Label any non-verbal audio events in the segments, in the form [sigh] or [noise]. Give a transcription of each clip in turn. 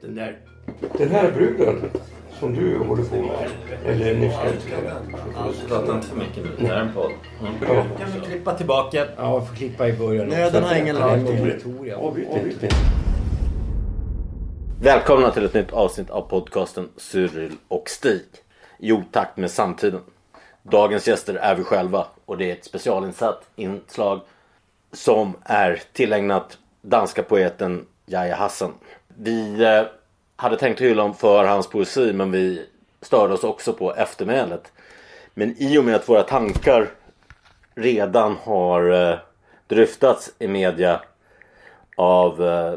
Den där... Den här bruden som du håller på med. Eller ni ska inte... Prata inte för mycket nu. Det här är en podd. Ja. Kan vi klippa tillbaka? Ja, jag får klippa i början. Nöden har ingen lag. Vi- vi- vi- Välkomna till ett nytt avsnitt av podcasten Cyril och Stig. I otakt med samtiden. Dagens gäster är vi själva och det är ett specialinsatt inslag som är tillägnat danska poeten Yahya Hassan. Vi eh, hade tänkt hylla honom för hans poesi men vi störde oss också på eftermälet. Men i och med att våra tankar redan har eh, dryftats i media av eh,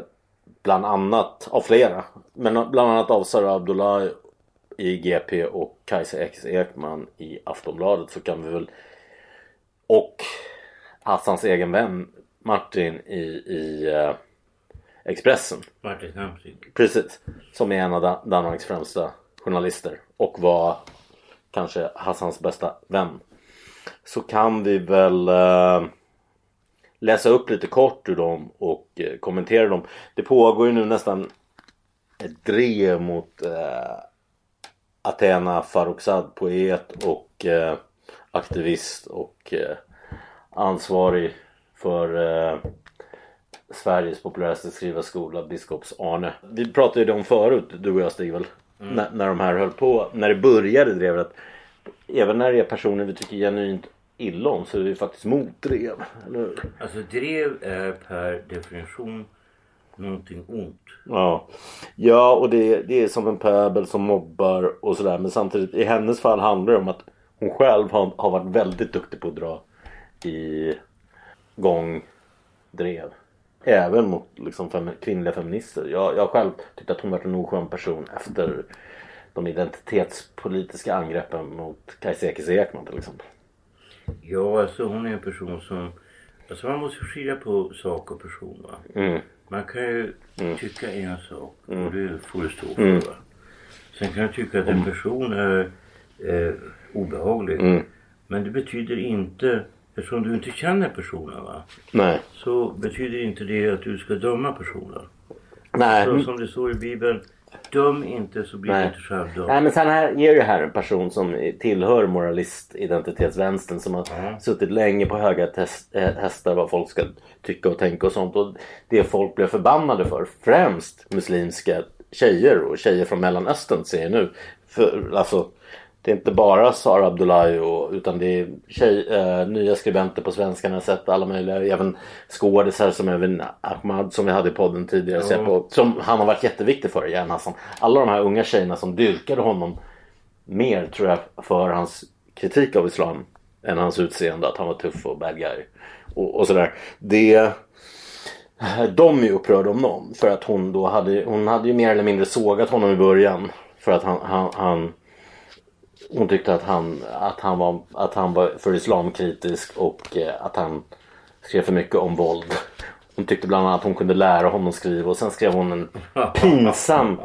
bland annat, av flera, men bland annat av Sara Abdullah i GP och Kajsa X Ekman i Aftonbladet så kan vi väl och Hassans egen vän Martin i, i Expressen. Precis. Som är en av Dan- Danmarks främsta journalister och var kanske Hassans bästa vän. Så kan vi väl eh, läsa upp lite kort ur dem och eh, kommentera dem. Det pågår ju nu nästan ett drev mot eh, Athena Farrokhzad, poet och eh, aktivist och eh, ansvarig för eh, Sveriges populäraste skrivarskola, Biskops Arne. Vi pratade ju om förut, du och jag Stig väl? När, när de här höll på, när det började drevet. att Även när det är personer vi tycker genuint illa om så är det faktiskt motdrev, eller hur? Alltså drev är per definition någonting ont. Ja, ja och det, det är som en pöbel som mobbar och sådär. Men samtidigt i hennes fall handlar det om att hon själv har, har varit väldigt duktig på att dra i gång drev. Även mot liksom, fem, kvinnliga feminister. Jag, jag själv tyckte att hon varit en oskön person efter de identitetspolitiska angreppen mot Kajsa Ekis Ekman till exempel. Ja, alltså hon är en person som... Alltså man måste skilja på sak och person va. Mm. Man kan ju tycka en sak och det får du stå för Mm. va. Sen kan jag tycka att en person är eh, obehaglig. Mm. Men det betyder inte, eftersom du inte känner personen va. Nej. Så betyder inte det att du ska döma personen. Nej. Så som det står i Bibeln. Döm inte så blir du Nej. inte självdömd. Nej men sen här ger ju här en person som tillhör moralist-identitetsvänstern som har suttit länge på höga test, äh, hästar vad folk ska tycka och tänka och sånt. Och det folk blir förbannade för, främst muslimska tjejer och tjejer från Mellanöstern ser jag nu. För, alltså, det är inte bara Sara Abdullahi utan det är tjej, eh, nya skribenter på svenska. Jag har sett alla möjliga, även skådisar som även Ahmad som vi hade i podden tidigare. ser På, som han har varit jätteviktig för, Jan Hassan. Alla de här unga tjejerna som dyrkade honom mer tror jag för hans kritik av islam än hans utseende, att han var tuff och bad guy och, och sådär. Det de är ju upprörda om någon för att hon då hade, hon hade ju mer eller mindre sågat honom i början för att han, han, han hon tyckte att han, att han, var, att han var för islamkritisk och eh, att han skrev för mycket om våld. Hon tyckte bland annat att hon kunde lära honom skriva och sen skrev hon en [laughs] pinsam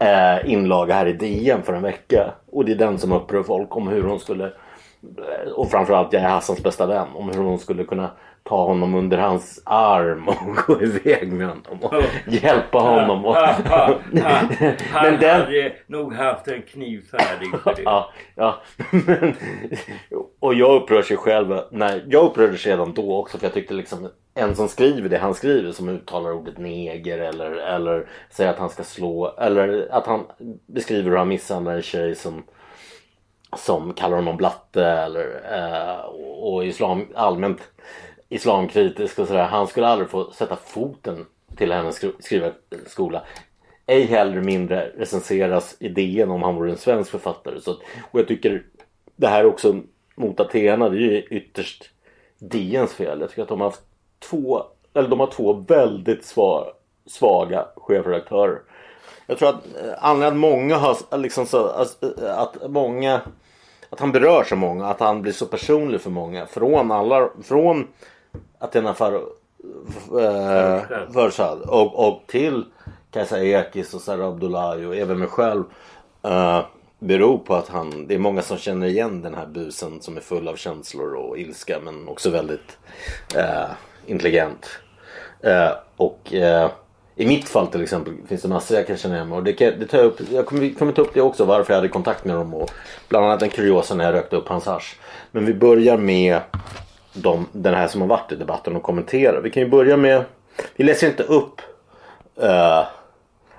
eh, inlaga här i DN för en vecka. Och det är den som upprör folk om hur hon skulle eh, och framförallt jag är Hassans bästa vän om hur hon skulle kunna ta honom under hans arm och [laughs] gå iväg med honom och hjälpa honom. Och, [laughs] Han men den, hade nog haft en kniv färdig för [laughs] det. Ja, ja. Men, och jag upprörs ju själv. Nej, jag upprördes redan då också för jag tyckte liksom en som skriver det han skriver som uttalar ordet neger eller, eller säger att han ska slå eller att han beskriver hur han misshandlar en tjej som som kallar honom blatte eller eh, och och islam allmänt islamkritisk och sådär. Han skulle aldrig få sätta foten till hennes skrivarskola. Ej heller mindre recenseras idén om han vore en svensk författare. Så, att- och jag tycker det här också mot Athena, det är ju ytterst DNs fel. Jag tycker att de har haft två eller de har två väldigt svaga, svaga chefredaktörer. Jag tror att eh, anledningen att många har liksom så, att, att många att han berör så många, att han blir så personlig för många. Från alla, från Athena Far, eh, och, och till Kajsa Ekis och Sara Abdullahi och även mig själv. Eh, beror på att han, det är många som känner igen den här busen som är full av känslor och ilska men också väldigt eh, intelligent. Eh, och eh, i mitt fall till exempel finns det massor jag kan känna igen mig och det, kan, det tar jag upp. Jag kommer, kommer ta upp det också varför jag hade kontakt med dem och bland annat en kuriosa när jag rökte upp hans hasch. Men vi börjar med de, den här som har varit i debatten och kommenterar. Vi kan ju börja med, vi läser inte upp uh,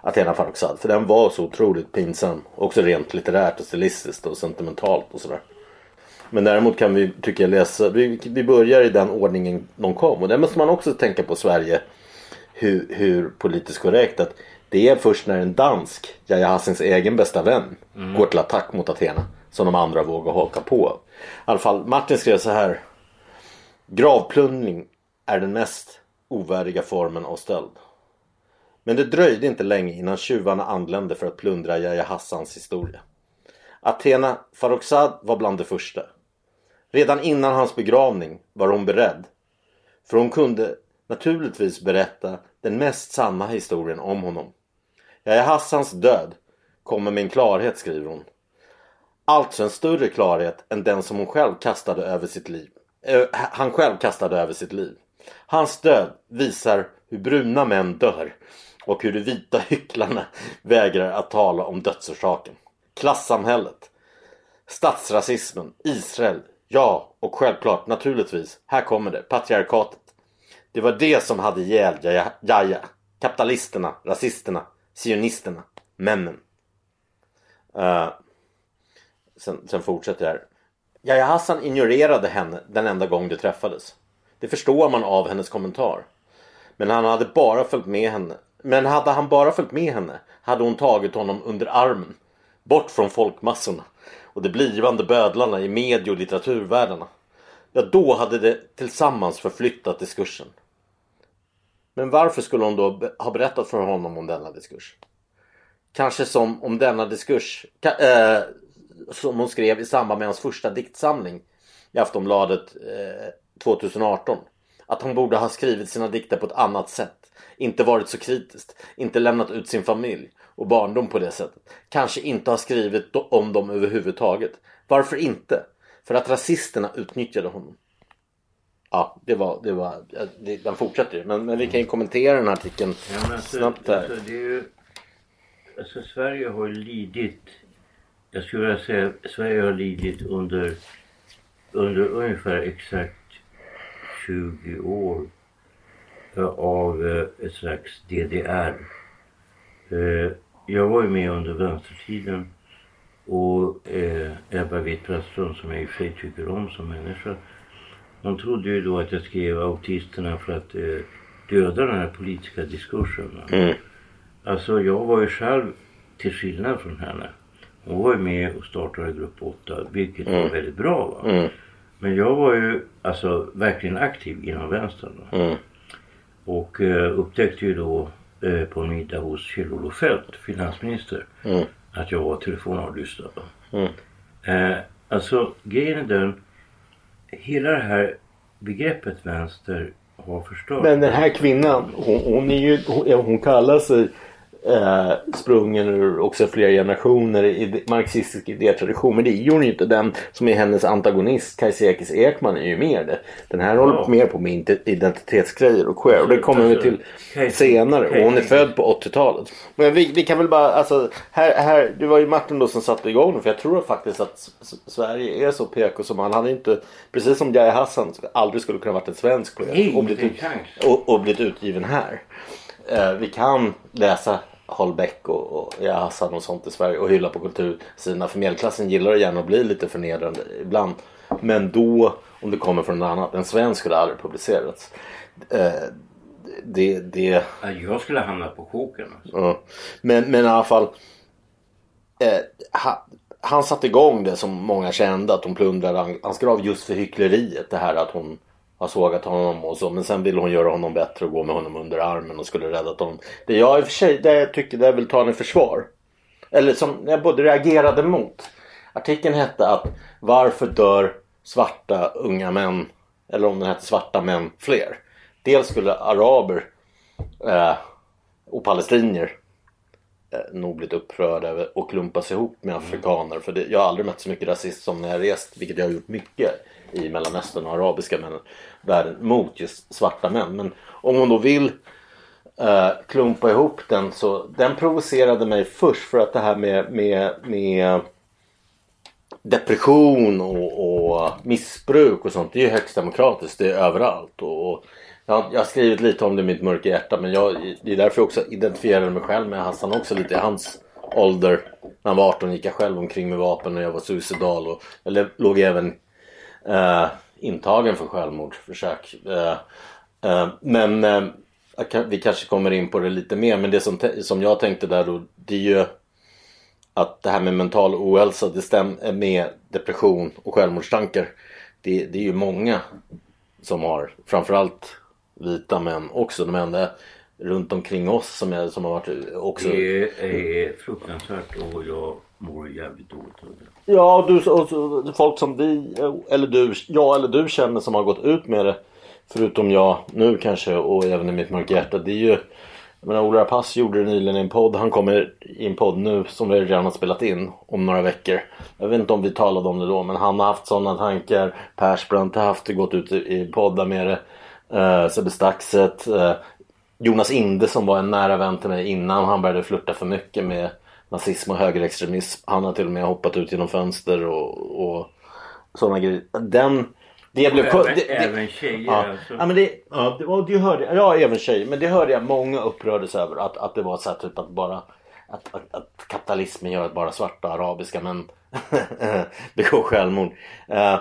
Athena Farrokhzad för den var så otroligt pinsam. Också rent litterärt och stilistiskt och sentimentalt och sådär. Men däremot kan vi, tycker jag, läsa, vi, vi börjar i den ordningen de kom och där måste man också tänka på Sverige hur, hur politiskt korrekt att det är först när en dansk, Yahya Hassins egen bästa vän, mm. går till attack mot Athena som de andra vågar haka på. I alla fall, Martin skrev så här. Gravplundring är den mest ovärdiga formen av stöld. Men det dröjde inte länge innan tjuvarna anlände för att plundra Yahya Hassans historia. Athena Farrokhzad var bland de första. Redan innan hans begravning var hon beredd. För hon kunde naturligtvis berätta den mest sanna historien om honom. Yahya Hassans död kommer med en klarhet skriver hon. Alltså en större klarhet än den som hon själv kastade över sitt liv. Eh, han själv kastade över sitt liv. Hans död visar hur bruna män dör och hur de vita hycklarna [laughs] vägrar att tala om dödsorsaken. Klassamhället, statsrasismen, Israel, ja och självklart naturligtvis, här kommer det, patriarkatet. Det var det som hade ihjäl Jaja. Kapitalisterna, rasisterna, sionisterna, männen. Uh, sen, sen fortsätter jag här. Yahya Hassan ignorerade henne den enda gång de träffades. Det förstår man av hennes kommentar. Men han hade bara följt med henne. Men hade han bara följt med henne hade hon tagit honom under armen. Bort från folkmassorna och de blivande bödlarna i medie och litteraturvärldarna. Ja, då hade de tillsammans förflyttat diskursen. Men varför skulle hon då ha berättat för honom om denna diskurs? Kanske som om denna diskurs äh, som hon skrev i samband med hans första diktsamling i Aftonbladet äh, 2018. Att hon borde ha skrivit sina dikter på ett annat sätt. Inte varit så kritiskt. Inte lämnat ut sin familj och barndom på det sättet. Kanske inte ha skrivit om dem överhuvudtaget. Varför inte? För att rasisterna utnyttjade honom. Ja, det var, det var, det, den fortsätter ju. Men, men vi kan ju kommentera den här artikeln ja, alltså, snabbt här. Alltså, det är ju, alltså Sverige har lidit, jag skulle vilja säga Sverige har lidit under, under ungefär exakt 20 år eh, av eh, ett slags DDR. Eh, jag var ju med under vänstertiden och Ebba Witt-Brattström som jag i och för sig tycker om som människa de trodde ju då att jag skrev autisterna för att eh, döda den här politiska diskursen. Mm. Alltså jag var ju själv, till skillnad från henne, hon var ju med och startade Grupp 8 vilket mm. var väldigt bra. Va? Mm. Men jag var ju alltså verkligen aktiv inom vänstern. Mm. Och eh, upptäckte ju då eh, på en middag hos Kjell-Olof Feldt, finansminister, mm. att jag var telefonavlyssnad. Mm. Eh, alltså grejen är den hela det här begreppet vänster har förstört. Men den här kvinnan, hon, hon är ju, hon, hon kallar sig eh, sprungen ur också flera generationer i marxistisk idétradition. Men det är ju inte. Den som är hennes antagonist, Kajsa Ekman, är ju mer det. Den här ja. håller mer på med identitetsgrejer och queer. Och det kommer vi till senare. Och hon är född på 80-talet. Men vi, vi, kan väl bara, alltså, här, här, det var ju Martin då som satte igång För jag tror faktiskt att Sverige är så PK som han hade inte, precis som Jaya Hassan, aldrig skulle kunna varit en svensk poet och blivit, ut, och, och blivit utgiven här. Eh, vi kan läsa Holbeck och, och ja, Hassan och sånt i Sverige och hylla på kultursidorna. För medelklassen gillar gärna att bli lite förnedrande ibland. Men då, om det kommer från något annat, en svensk skulle aldrig publicerats. Eh, det, det... Jag skulle hamna på koken. Alltså. Ja. Men, men i alla fall. Eh, ha, han satte igång det som många kände att hon plundrade hans grav just för hyckleriet. Det här att hon har sågat honom och så. Men sen ville hon göra honom bättre och gå med honom under armen och skulle räddat honom. Det jag i och för sig det jag tycker det jag vill ta henne i försvar. Eller som jag både reagerade mot. Artikeln hette att varför dör svarta unga män eller om den hette svarta män fler. Dels skulle araber eh, och palestinier eh, nog blivit upprörda över och klumpas ihop med afrikaner. För det, jag har aldrig mött så mycket rasism som när jag rest, vilket jag har gjort mycket i Mellanöstern och arabiska män, världen mot just svarta män. Men om hon då vill eh, klumpa ihop den så den provocerade mig först för att det här med, med, med depression och, och missbruk och sånt det är ju högst demokratiskt. Det är överallt. Och, och jag, jag har skrivit lite om det i mitt mörka hjärta men jag, det är därför jag också identifierade mig själv med Hassan också lite i hans ålder. När han var 18 gick jag själv omkring med vapen och jag var suicidal och jag låg även eh, intagen för självmordsförsök. Eh, eh, men eh, vi kanske kommer in på det lite mer men det som, som jag tänkte där då det är ju att det här med mental ohälsa det stämmer med depression och självmordstankar. Det, det är ju många som har, framförallt vita män också. De enda runt omkring oss som, är, som har varit också... Det är fruktansvärt och jag mår jävligt dåligt av det. Ja, du, och, folk som vi, eller du, jag eller du känner som har gått ut med det. Förutom jag nu kanske och även i mitt mörka hjärta. Det är ju jag menar, Ola Rapace gjorde det nyligen i en podd. Han kommer i en podd nu som vi redan har spelat in om några veckor. Jag vet inte om vi talade om det då men han har haft sådana tankar. Persbrandt har haft det, gått ut i poddar med det. Uh, Sebbe Staxet. Uh, Jonas Inde som var en nära vän till mig innan han började flirta för mycket med nazism och högerextremism. Han har till och med hoppat ut genom fönster och, och sådana grejer. Den det blev, även, det, även tjejer ja. alltså. Ja men det, ja, det, det hörde Ja även tjejer. Men det hörde jag många upprördes över. Att, att det var så här typ att bara att, att, att kapitalismen gör att bara svarta arabiska män [laughs] begår självmord. Uh,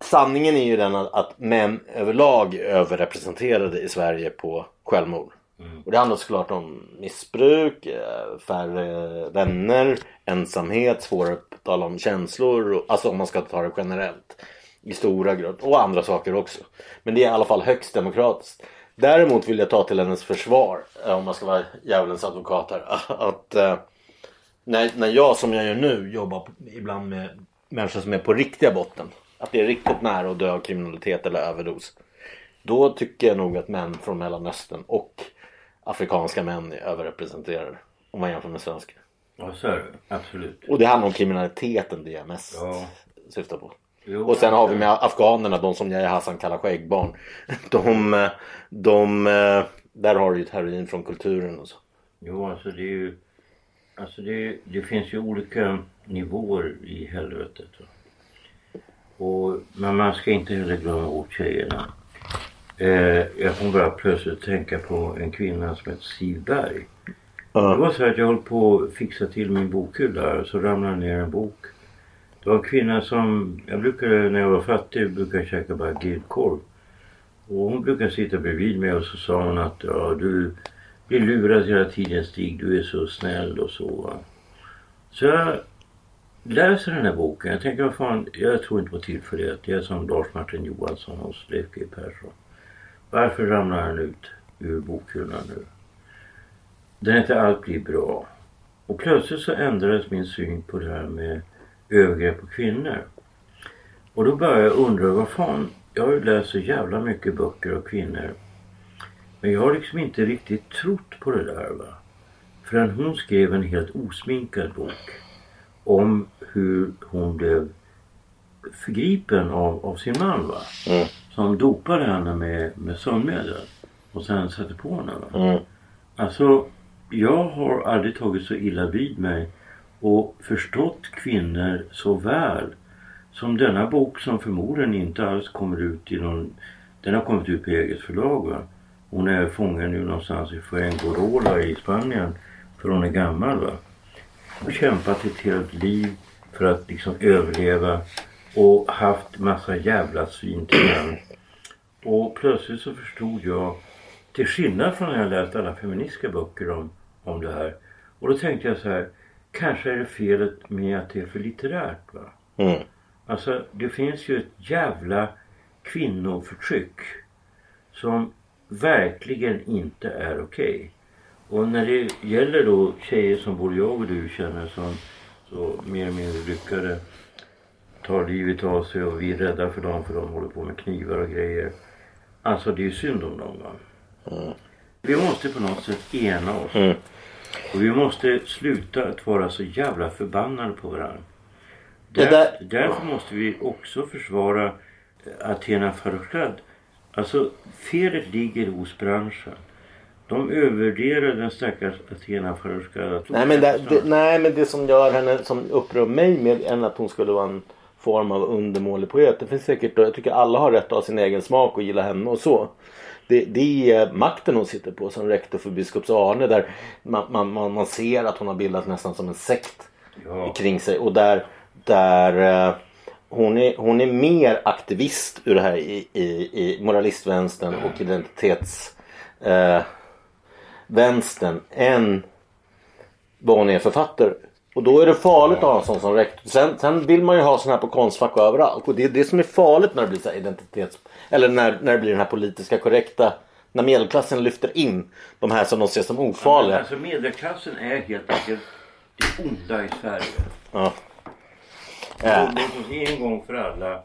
sanningen är ju den att, att män överlag är överrepresenterade i Sverige på självmord. Mm. Och det handlar såklart om missbruk, eh, färre vänner, ensamhet, svårare att tala om känslor. Alltså om man ska ta det generellt i stora grupper och andra saker också. Men det är i alla fall högst demokratiskt. Däremot vill jag ta till hennes försvar, eh, om man ska vara djävulens advokat här, [laughs] att eh, när, när jag som jag gör nu jobbar ibland med människor som är på riktiga botten, att det är riktigt nära att dö av kriminalitet eller överdos. Då tycker jag nog att män från Mellanöstern och afrikanska män är överrepresenterade om man jämför med svenska. Ja, så är det. Absolut. Och det handlar om kriminaliteten det jag mest ja. syftar på. Jo, och sen har vi med afghanerna, de som Yahya Hassan kallar skäggbarn. [laughs] De, de, där har du ju heroin från kulturen och så. Jo, alltså det är ju... Alltså det, det finns ju olika nivåer i helvetet. Och, men man ska inte heller glömma bort tjejerna. Eh, jag kom bara plötsligt tänka på en kvinna som heter Siv Berg. Uh. Det var så att jag höll på att fixa till min bokhylla och så ramlade ner en bok. Det var en kvinna som, jag brukade när jag var fattig, brukade jag käka bara grillkorv. Och hon brukade sitta bredvid mig och så sa hon att ja, du blir lurad hela tiden Stig, du är så snäll och så. Va? Så jag läser den här boken. Jag tänker vad fan, jag tror inte på tillfällighet. Det är som Lars Martin Johansson hos Leif G Persson. Varför ramlar han ut ur bokhyllan nu? Den heter Allt blir bra. Och plötsligt så ändrades min syn på det här med övergrepp på kvinnor. Och då började jag undra, vad fan, jag har ju läst så jävla mycket böcker av kvinnor. Men jag har liksom inte riktigt trott på det där va. Förrän hon skrev en helt osminkad bok om hur hon blev förgripen av, av sin man va. Mm. Som dopade henne med, med sömnmedel. Och sen satte på henne. Mm. Alltså, jag har aldrig tagit så illa vid mig och förstått kvinnor så väl som denna bok som förmodligen inte alls kommer ut i någon... Den har kommit ut på eget förlag va. Hon är fången nu någonstans i Fuengorola i Spanien för hon är gammal va. Har kämpat ett helt liv för att liksom överleva och haft massa jävla svin till. Och plötsligt så förstod jag, till skillnad från när jag läst alla feministiska böcker om, om det här. Och då tänkte jag så här, kanske är det felet med att det är för litterärt va. Mm. Alltså det finns ju ett jävla kvinnoförtryck som verkligen inte är okej. Och när det gäller då tjejer som både jag och du känner som så mer eller mindre lyckade tar livet av sig och vi är rädda för dem för de håller på med knivar och grejer. Alltså det är ju synd om dem va. Vi måste på något sätt ena oss. Mm. Och vi måste sluta att vara så jävla förbannade på varandra. Där, där- Därför måste vi också försvara Athena Farrokhzad. Alltså felet ligger hos branschen. De övervärderar den stackars Athena Farrokhzad. Nej men det, det, nej men det som gör henne, som upprör mig mer än att hon skulle vara en form av undermålig poet. Det finns säkert, jag tycker alla har rätt att ha sin egen smak och gilla henne och så. Det, det är makten hon sitter på som rektor för biskops Arne där man, man, man, man ser att hon har bildat nästan som en sekt Ja. kring sig och där, där eh, hon, är, hon är mer aktivist ur det här i, i, i moralistvänstern och identitets eh, än vad hon är författare. Och då är det farligt att ha en sån som rektor. Sen, sen vill man ju ha sån här på Konstfack och överallt. Och det är det som är farligt när det blir så här identitets... Eller när, när det blir den här politiska korrekta... När medelklassen lyfter in de här som de ser som ofarliga. Alltså medelklassen är helt enkelt det onda i Sverige. Ja. Låt oss en gång för alla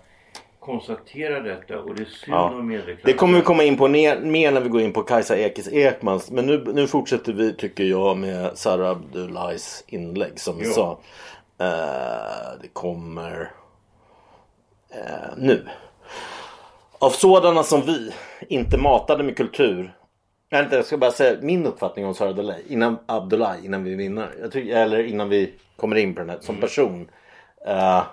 konstatera detta och det är synd Ja. om medelklassen. Det kommer vi komma in på mer när vi går in på Kajsa Ekis Ekmans. Men nu, nu fortsätter vi tycker jag med Sara Abdullahis inlägg som vi Ja. sa. Eh, det kommer eh, nu. Av sådana som vi inte matade med kultur. Nej, inte, jag ska bara säga min uppfattning om Sara Abdullahi innan, Abdullahi, innan vi vinner. Jag tycker, eller innan vi kommer in på den här som person. Eh,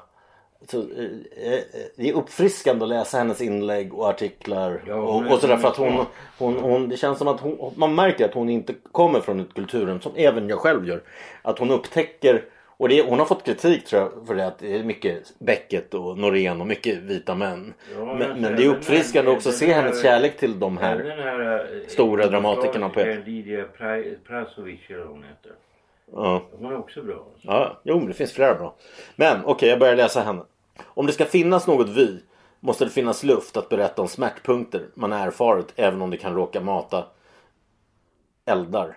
så, eh, eh, det är uppfriskande att läsa hennes inlägg och artiklar Ja, och, och sådär för att hon, hon, hon, det känns som att hon, man märker att hon inte kommer från ett kulturrum som även jag själv gör. Att hon upptäcker och det, hon har fått kritik tror jag för det att det är mycket Beckett och Norén och mycket vita män. Ja, men, men det är uppfriskande också att se hennes kärlek till de här. här eh, stora dramatikerna poeter. Lidia Pra- Prasovic eller hon heter. Ja. Hon är också bra. Alltså. Ja, jo det finns flera bra. Men okej, jag börjar läsa henne. Om det ska finnas något vi måste det finnas luft att berätta om smärtpunkter man erfarit även om det kan råka mata eldar.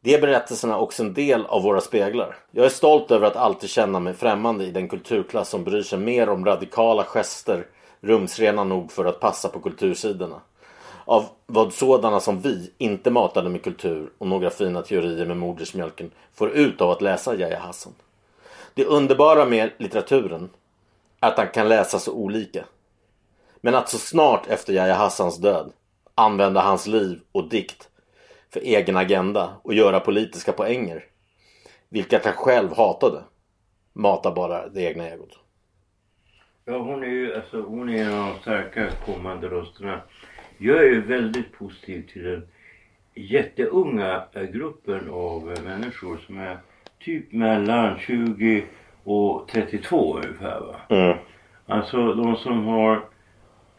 De berättelserna är också en del av våra speglar. Jag är stolt över att alltid känna mig främmande i den kulturklass som bryr sig mer om radikala gester rumsrena nog för att passa på kultursidorna. Av vad sådana som vi, inte matade med kultur och några fina teorier med modersmjölken, får ut av att läsa Yahya Hassan. Det underbara med litteraturen att han kan läsas så olika. Men att så snart efter Yahya Hassans död använda hans liv och dikt för egen agenda och göra politiska poänger, vilket han själv hatade, matar bara det egna egot. Ja, hon är ju alltså, hon är en av de starka kommande rösterna. Jag är ju väldigt positiv till den jätteunga gruppen av människor som är typ mellan 20 och 32 ungefär va. Mm. Alltså de som har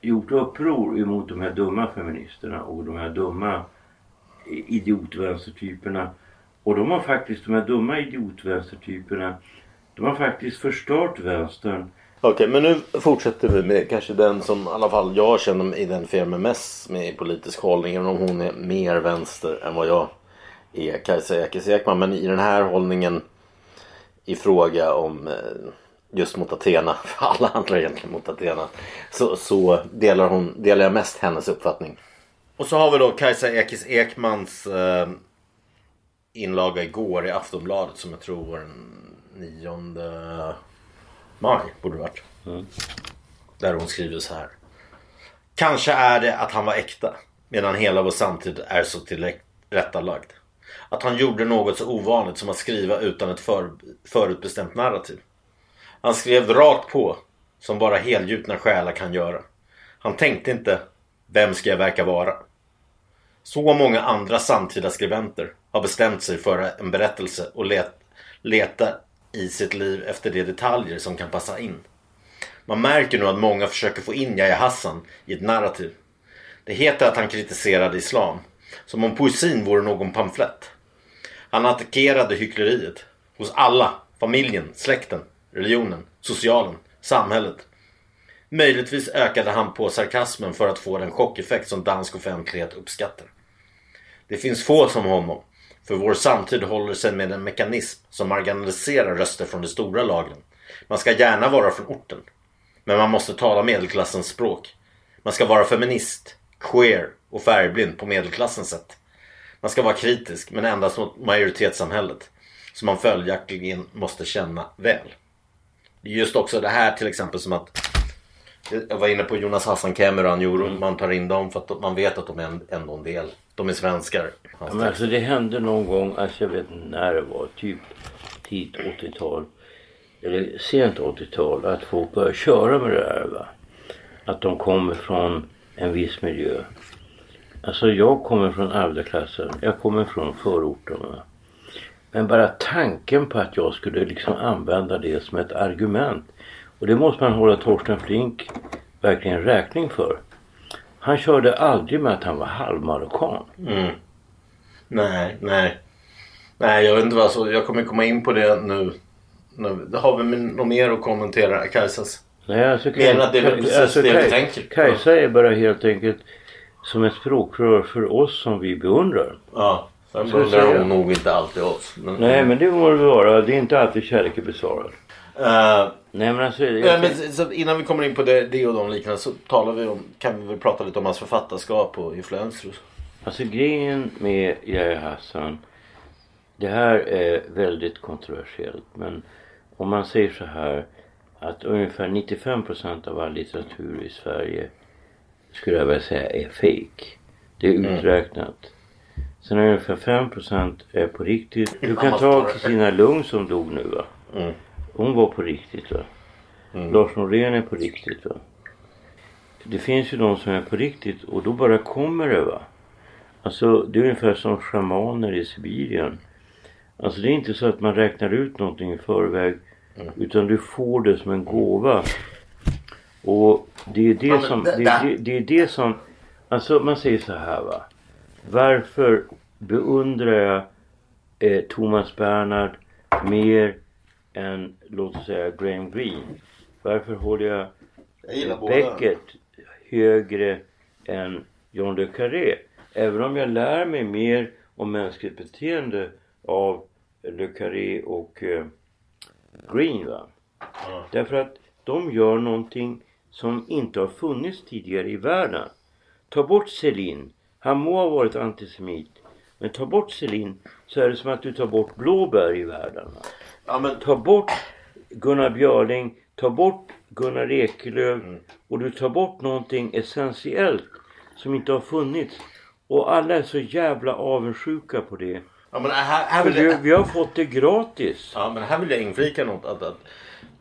gjort uppror emot de här dumma feministerna och de här dumma idiotvänstertyperna. Och de har faktiskt, de här dumma idiotvänstertyperna, de har faktiskt förstört vänstern. Okej, men nu fortsätter vi med kanske den som i alla fall jag känner identifierar mig mest med i politisk hållning. Även om hon är mer vänster än vad jag är, Kajsa Ekis Ekman. Men i den här hållningen i fråga om eh, just mot Athena, [laughs] för alla andra egentligen mot Athena, så, så delar, hon, delar jag mest hennes uppfattning. Och så har vi då Kajsa Ekis Ekmans eh, inlaga igår i Aftonbladet som jag tror var den 9 maj borde det varit. Där hon skriver så här. Kanske är det att han var äkta medan hela vår samtid är så tillrättalagd. Att han gjorde något så ovanligt som att skriva utan ett för, förutbestämt narrativ. Han skrev rakt på som bara helgjutna själar kan göra. Han tänkte inte vem ska jag verka vara? Så många andra samtida skribenter har bestämt sig för en berättelse och let, leta i sitt liv efter de detaljer som kan passa in. Man märker nu att många försöker få in Yahya Hassan i ett narrativ. Det heter att han kritiserade islam, som om poesin vore någon pamflett. Han attackerade hyckleriet hos alla, familjen, släkten, religionen, socialen, samhället. Möjligtvis ökade han på sarkasmen för att få den chockeffekt som dansk offentlighet uppskattar. Det finns få som honom. För vår samtid håller sig med en mekanism som marginaliserar röster från de stora lagren. Man ska gärna vara från orten. Men man måste tala medelklassens språk. Man ska vara feminist, queer och färgblind på medelklassens sätt. Man ska vara kritisk men endast mot majoritetssamhället. Som man följaktligen måste känna väl. Det är just också det här till exempel som att jag var inne på Jonas Hassan Cameron, mm. man tar in dem för att man vet att de är ändå en del. De är svenskar. Ja, men alltså det hände någon gång, alltså jag vet inte när det var, typ tidigt 80-tal. Eller sent 80-tal, att folk började köra med det här. Va? Att de kommer från en viss miljö. Alltså jag kommer från arbetarklassen, jag kommer från förorterna. Men bara tanken på att jag skulle liksom använda det som ett argument. Och det måste man hålla Torsten Flink verkligen räkning för. Han körde aldrig med att han var halvmarockan. Mm. Nej, nej. Nej, jag vet inte vad så. Jag kommer komma in på det nu. nu. Har vi något mer att kommentera Kajsas? Nej, alltså, Kaj, än att det är väl precis alltså, det Kaj, vi tänker. Kajsa är bara helt enkelt som ett språkrör för oss som vi beundrar. Ja. Sen beundrar hon nog inte alltid oss. Men, Nej men det må det vara. Det är inte alltid kärleken besvarad. Uh, Nej men alltså. Jag... men, så innan vi kommer in på det, det och de liknande så talar vi om, kan vi väl prata lite om hans författarskap och influenser. Alltså grejen med Yahya Hassan. Det här är väldigt kontroversiellt men om man säger så här att ungefär 95% av all litteratur i Sverige skulle jag vilja säga är fake. Det är mm. uträknat. Mm. Sen är ungefär 5 är på riktigt. Du kan ta Kristina Lugn som dog nu va. Mm. Hon var på riktigt va. Mm. Lars Norén är på riktigt va. Det finns ju de som är på riktigt och då bara kommer det va. Alltså det är ungefär som shamaner i Sibirien. Alltså det är inte så att man räknar ut någonting i förväg. Mm. Utan du får det som en gåva. Och det är det som, det, det, det, är det som, alltså man säger så här va. Varför beundrar jag eh, Thomas Bernhard mer än låt oss säga Graham Greene? Varför håller jag, jag Beckett högre än John le Carré? Även om jag lär mig mer om mänskligt beteende av le Carré och eh, Green va. Mm. Därför att de gör någonting som inte har funnits tidigare i världen. Ta bort Selin. Han må ha varit antisemit. Men ta bort Selin så är det som att du tar bort blåbär i världen. Ja, men... Ta bort Gunnar Björling. Ta bort Gunnar Ekelöf. Mm. Och du tar bort någonting essentiellt som inte har funnits. Och alla är så jävla avundsjuka på det. Ja, men här, här vill jag... vi, har fått det gratis. Ja men här vill jag inflika något. Att, att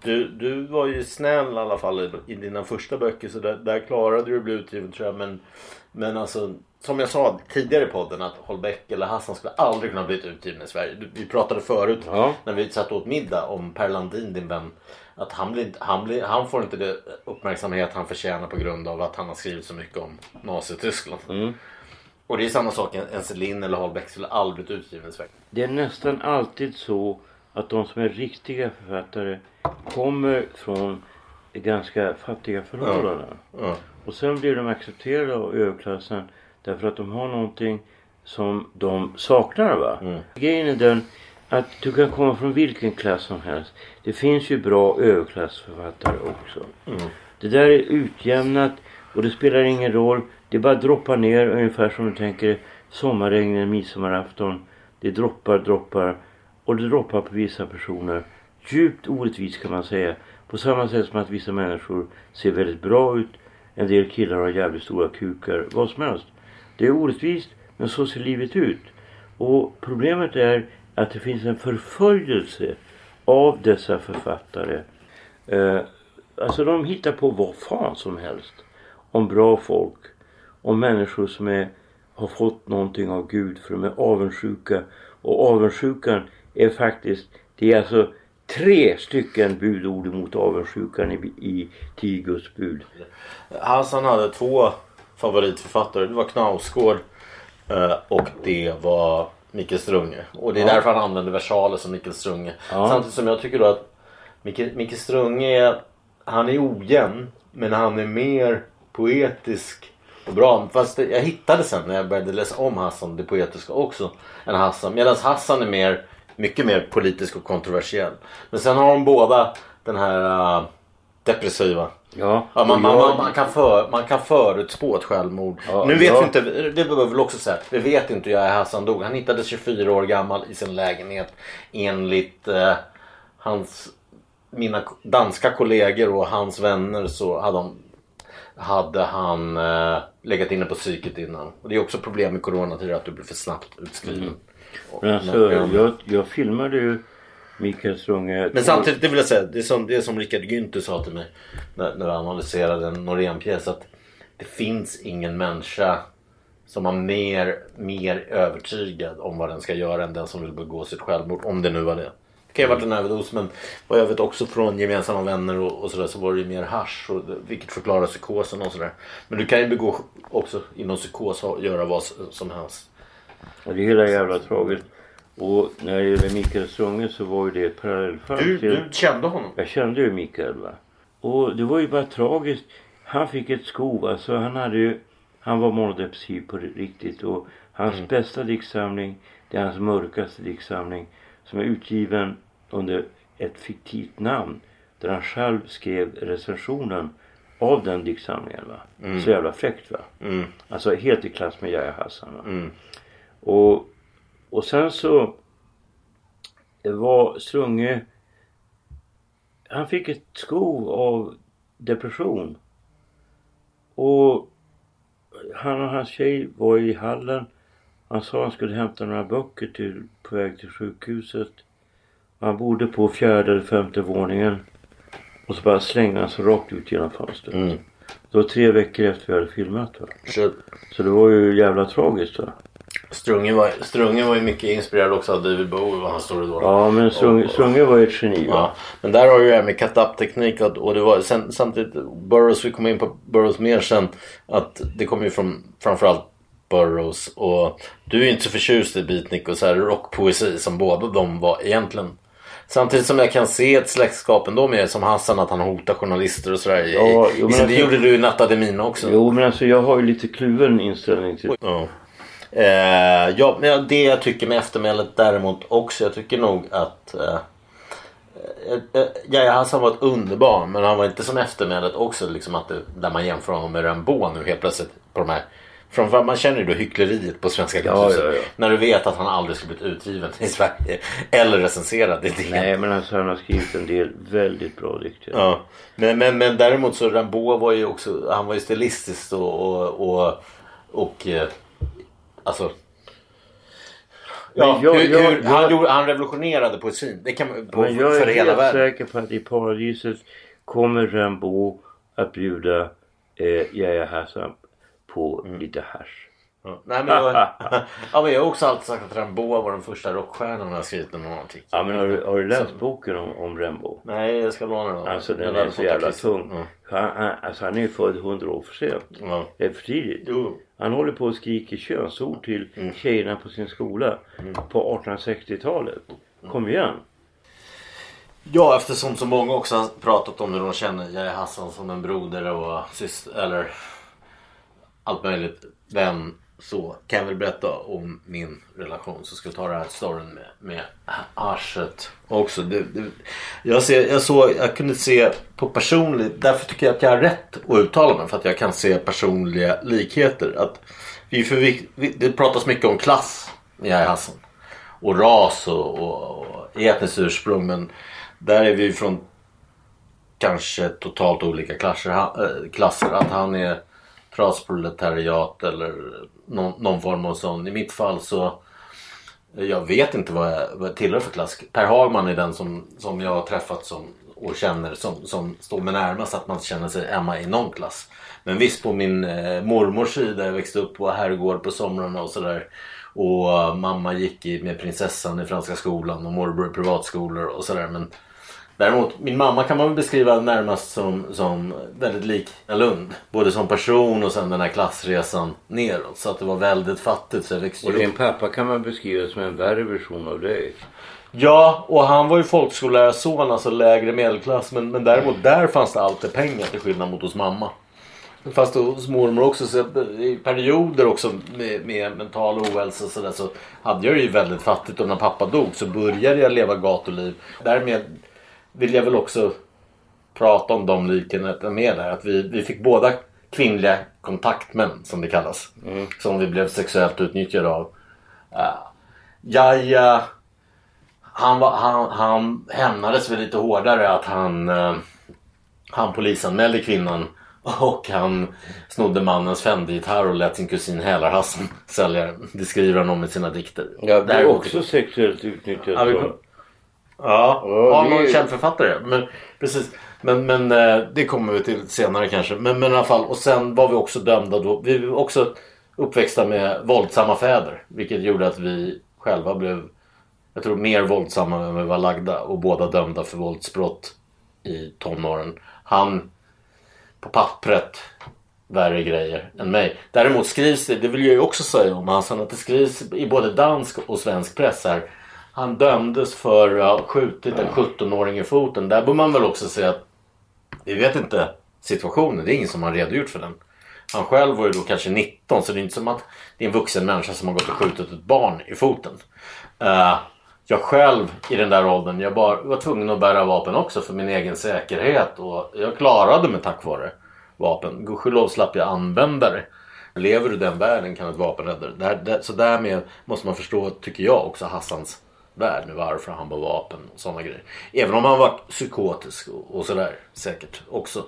du, du var ju snäll i alla fall i, dina första böcker så där, där klarade du att bli utgiven tror jag. Men, men alltså som jag sa tidigare i podden att Holbeck eller Hassan skulle aldrig kunna bli utgiven i Sverige. Vi pratade förut ja. när vi satt åt middag om Per Landin din vän. Att han, blir han, blir, han får inte det uppmärksamhet han förtjänar på grund av att han har skrivit så mycket om Nazityskland. Mm. Och det är samma sak, en Selin eller Holbeck skulle aldrig blivit utgiven i Sverige. Det är nästan alltid så att de som är riktiga författare kommer från ganska fattiga förhållanden. Ja. Och sen blir de accepterade av överklassen därför att de har någonting som de saknar. Va? Mm. Grejen är den att du kan komma från vilken klass som helst. Det finns ju bra överklassförfattare också. Mm. Det där är utjämnat och det spelar ingen roll. Det bara droppar ner ungefär som du tänker sommarregn midsommarafton. Det droppar, droppar och det droppar på vissa personer. Djupt orättvist kan man säga. På samma sätt som att vissa människor ser väldigt bra ut. En del killar har jävligt stora kukar. Vad som helst. Det är orättvist men så ser livet ut. Och problemet är att det finns en förföljelse av dessa författare. Eh, alltså de hittar på vad fan som helst. Om bra folk. Om människor som är, har fått någonting av Gud för de är avundsjuka. Och avundsjukan är faktiskt, det är alltså tre stycken budord mot avundsjukan i, i tio Guds bud. Hassan hade två favoritförfattare. Det var Knausgård eh, och det var Mikael Strunge. Och det är ja. därför han använder versaler som Mikael Strunge. Ja. Samtidigt som jag tycker då att Mikael, Mikael Strunge är, han är ojämn Men han är mer poetisk och bra. Fast jag hittade sen när jag började läsa om Hassan det poetiska också. Än Hassan. Medan Hassan är mer, mycket mer politisk och kontroversiell. Men sen har de båda den här uh, depressiva. Ja, Ja, man, jag- man, man, kan för, man kan förutspå ett självmord. Ja, nu vet jag- vi inte, det behöver väl också säga. Vi vet inte hur Hassan dog. Han hittades 24 år gammal i sin lägenhet. Enligt eh, hans, mina danska kollegor och hans vänner så hade, de, hade han eh, legat inne på psyket innan. Och det är också problem med coronatider att du blir för snabbt utskriven. Men alltså, jag, jag filmade ju Mikael Strunge. Men samtidigt, det vill jag säga, det är som, det är som Richard Günther sa till mig när, när vi analyserade en Norén-pjäs att det finns ingen människa som var mer, mer övertygad om vad den ska göra än den som vill begå sitt självmord. Om det nu var det. Det kan ju ha varit en överdos men vad jag vet också från gemensamma vänner och, och sådär så var det ju mer hasch och, vilket förklarar psykosen och sådär. Men du kan ju begå också inom psykos göra vad som helst. Det är hela jävla tragiskt. Och när det gäller Mikael Strunge så var ju det ett parallellfall Du, du kände honom? Jag kände ju Mikael va. Och det var ju bara tragiskt. Han fick ett skov. Alltså han hade ju... Han var monodepressiv på riktigt. Och hans bästa diktsamling, det är hans mörkaste diktsamling. Som är utgiven under ett fiktivt namn. Där han själv skrev recensionen av den diktsamlingen va. Så jävla fräckt va. Mm. Alltså helt i klass med Yahya Hassan va. Och, och sen så var Strunge han fick ett skov av depression. Och han och hans tjej var i hallen. Han sa han skulle hämta några böcker till, på väg till sjukhuset. Han bodde på fjärde eller femte våningen. Och så bara slängde han sig rakt ut genom fönstret. Mm. Det var tre veckor efter vi hade filmat. Va? Så Så det var ju jävla tragiskt. Va? Strunge var, Strunge var ju mycket inspirerad också av David Bowie vad han står då. Ja men Strunge, Strunge var ju ett geni. Va? Ja, men där har ju det här med cut-up-teknik och, och det var sen, samtidigt Burroughs, vi kommer in på Burroughs mer sen, att det kommer ju från framförallt Burroughs och du är ju inte så förtjust i beatnik och så här rockpoesi som båda de var egentligen. Samtidigt som jag kan se ett släktskap ändå med som Hassan att han hotar journalister och sådär. Ja, jo, men det alltså- gjorde du i Nattademina också. Jo men alltså jag har ju lite kluven inställning till Ja. Eh, ja, men ja, det jag tycker med eftermälet däremot också. Jag tycker nog att eh, eh, eh, Yahya Hassan var ett underbarn men han var inte som eftermälet också liksom att det, där man jämför honom med Rimbaud nu helt plötsligt på de här Framförallt man känner ju då hyckleriet på Svenska Ja, Kulturhuset. ja, ja. När du vet att han aldrig skulle blivit utgiven i Sverige. Eller recenserad i. Nej men alltså han har skrivit en del väldigt bra dikter. Ja. Men, men, men däremot så Rimbaud var ju också, han var ju stilistisk och, och, och, och eh, alltså Ja, jag- hur, jag- hur, jag- han, gjorde, han revolutionerade poesin. Det kan man- på, Men jag för är hela helt säker på att i paradiset kommer Rimbaud att bjuda eh, Yahya Hassan på Mm. lite hasch. Ja. Nej, men jag, [laughs] ja, men jag har också alltid sagt att Rimbaud var den första rockstjärnan jag skrivit någon artikel. Ja men har du, har du läst boken om, om Rimbaud? Nej, jag ska låna den. Alltså den Jag är så jävla tung. Ja. Han, han, alltså han är född hundra år för sent. Ja. Det är för tidigt. Jo. Han håller på och skriker könsord till Mm. tjejerna på sin skola på 1860-talet. Kom igen. Ja, eftersom så många också har pratat om hur de känner Yahya Hassan som en broder och syster eller allt möjligt vän så kan jag väl berätta om min relation. Så ska jag ta den här storyn med, med arset också. Det, det, jag, ser, jag, såg, jag kunde se på personligt, därför tycker jag att jag har rätt att uttala mig för att jag kan se personliga likheter. Att vi för, vi, det pratas mycket om klass i Hassan och ras och, och, och etniskt ursprung men där är vi från kanske totalt olika klasser. Han, äh, eh, klasser. Att han är trasproletariat eller någon, någon form av sån. I mitt fall så jag vet inte vad jag, vad jag tillhör för klass. Per Hagman är den som, som jag har träffat som, och känner som, som står mig närmast att man känner sig hemma i någon klass. Men visst på min eh, mormors sida, jag växte upp på herrgård på somrarna och sådär. Och uh, mamma gick i, med prinsessan i franska skolan och morbror i privatskolor och sådär. Men Däremot min mamma kan man väl beskriva närmast som, som väldigt lik en Lund. Både som person och sen den här klassresan neråt. Så att det var väldigt fattigt. Så jag växte Och upp. din pappa kan man beskriva som en värre version av dig. Ja, och han var ju folkskollärarson, alltså lägre medelklass. Men, men däremot där fanns det alltid pengar till skillnad mot hos mamma. Fast hos mormor också. Så I perioder också med, med mental ohälsa och sådär så hade jag det ju väldigt fattigt. Och när pappa dog så började jag leva gatuliv. Därmed vill jag väl också prata om de likheterna med där. Att vi, vi fick båda kvinnliga kontaktmän som det kallas. Som vi blev sexuellt utnyttjade av. Uh, Jaja han, var, han, han hämnades väl lite hårdare att han, eh, han polisanmälde kvinnan och han snodde mannens Fendi-gitarr och lät sin kusin Hälarhassen sälja den. Det skriver han om i sina dikter. Jag blev Däremot- också sexuellt utnyttjad. Ja, Ja, det är någon ju- känd författare. Men, precis. Men, men eh, det kommer vi till senare kanske. Men, men i alla fall. Och sen var vi också dömda då. Vi var också uppväxta med våldsamma fäder. Vilket gjorde att vi själva blev, jag tror mer våldsamma än vi var lagda. Och båda dömda för våldsbrott i tonåren. Han på pappret värre grejer än mig. Däremot skrivs det, det vill jag ju också säga om Hassan, att det skrivs i både dansk och svensk press här. Han dömdes för att ha skjutit en 17-åring i foten. Där bör man väl också säga att vi vet inte situationen. Det är ingen som har redogjort för den. Han själv var ju då kanske 19 så det är inte som att det är en vuxen människa som har gått och skjutit ett barn i foten. Eh, jag själv i den där åldern, jag bara, var tvungen att bära vapen också för min egen säkerhet och jag klarade mig tack vare vapen. Gudskelov slapp jag använda det. Lever du i den världen kan ett vapen rädda dig. Så därmed måste man förstå, tycker jag, också Hassans värld med varför han var vapen och sådana grejer. Även om han var psykotisk och, och sådär säkert också.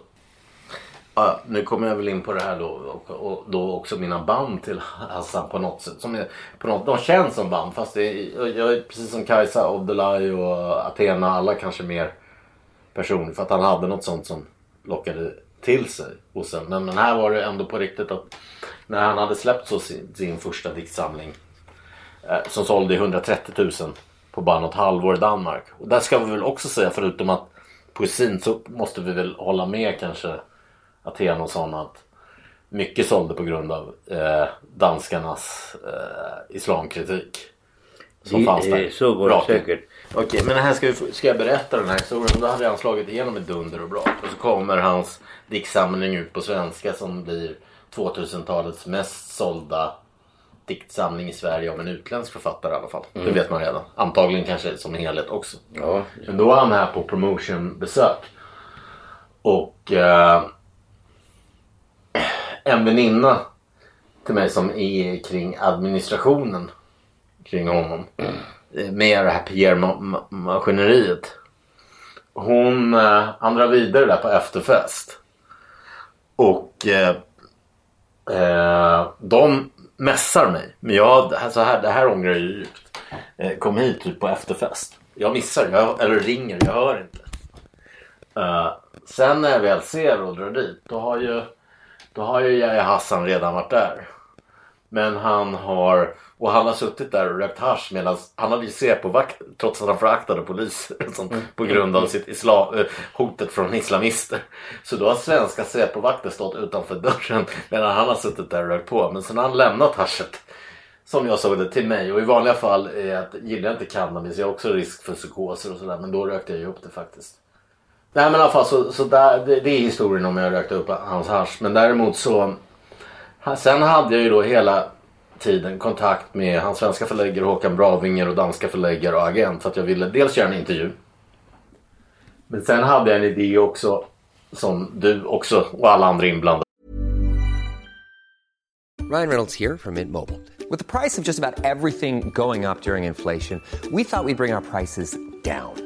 Ja, nu kommer jag väl in på det här då och, och då också mina band till Hassan på något sätt. Som är, på något, de känns som band fast det är, jag är precis som Kajsa, Abdullahi och Athena alla kanske mer personer för att han hade något sånt som lockade till sig Och sen, Men, men här var det ändå på riktigt att när han hade släppt så sin, sin första diktsamling eh, som sålde i 130 000 på bara något halvår i Danmark. Och där ska vi väl också säga förutom att poesin så måste vi väl hålla med kanske Aten och sådana att mycket sålde på grund av eh, danskarnas eh, islamkritik. Som Det- fanns där. eh, så var det in. säkert. Okej, men här ska, vi, ska jag berätta den här historien? Då hade han slagit igenom ett dunder och brak. Och så kommer hans diktsamling ut på svenska som blir 2000-talets mest sålda diktsamling i Sverige av en utländsk författare i alla fall. Det vet man redan. Antagligen kanske som helhet också. Ja, Men då var han här på promotionbesök. Och eh, en väninna till mig som är kring administrationen kring honom. eh, Med det här PR-maskineriet. Hon, eh, han drar vidare där på efterfest. Och eh, eh, de mässar mig. Men jag, det här, så här, det här ångrar jag djupt. Eh, kom hit typ på efterfest. Jag missar, jag, eller ringer, jag hör inte. Uh, sen när jag väl ser och drar dit, då har ju, då har ju Yahya Hassan redan varit där. Men han har, och han har suttit där och rökt hasch medan han hade ju Säpo-vakt trots att han föraktade poliser och [laughs] sånt, på grund av sitt islam, eh, hotet från islamister. Så då har svenska Säpo-vakter stått utanför dörren medan han har suttit där och rökt på. Men sen har han lämnat haschet som jag såg det till mig och i vanliga fall är att, gillar jag inte cannabis. Jag har också risk för psykoser och sådär men då rökte jag ju upp det faktiskt. Nej men i alla fall så, så där, det, det är historien om jag rökte upp hans hasch. Men däremot så Sen hade jag ju då hela tiden kontakt med hans svenska förläggare Håkan Bravinger och danska förläggare och agent för att jag ville dels göra en intervju. Men sen hade jag en idé också som du också och alla andra inblandade Ryan Reynolds här från Mint Mobile. Med priset på nästan allt som går upp under inflationen, trodde vi att vi skulle bring våra priser. down.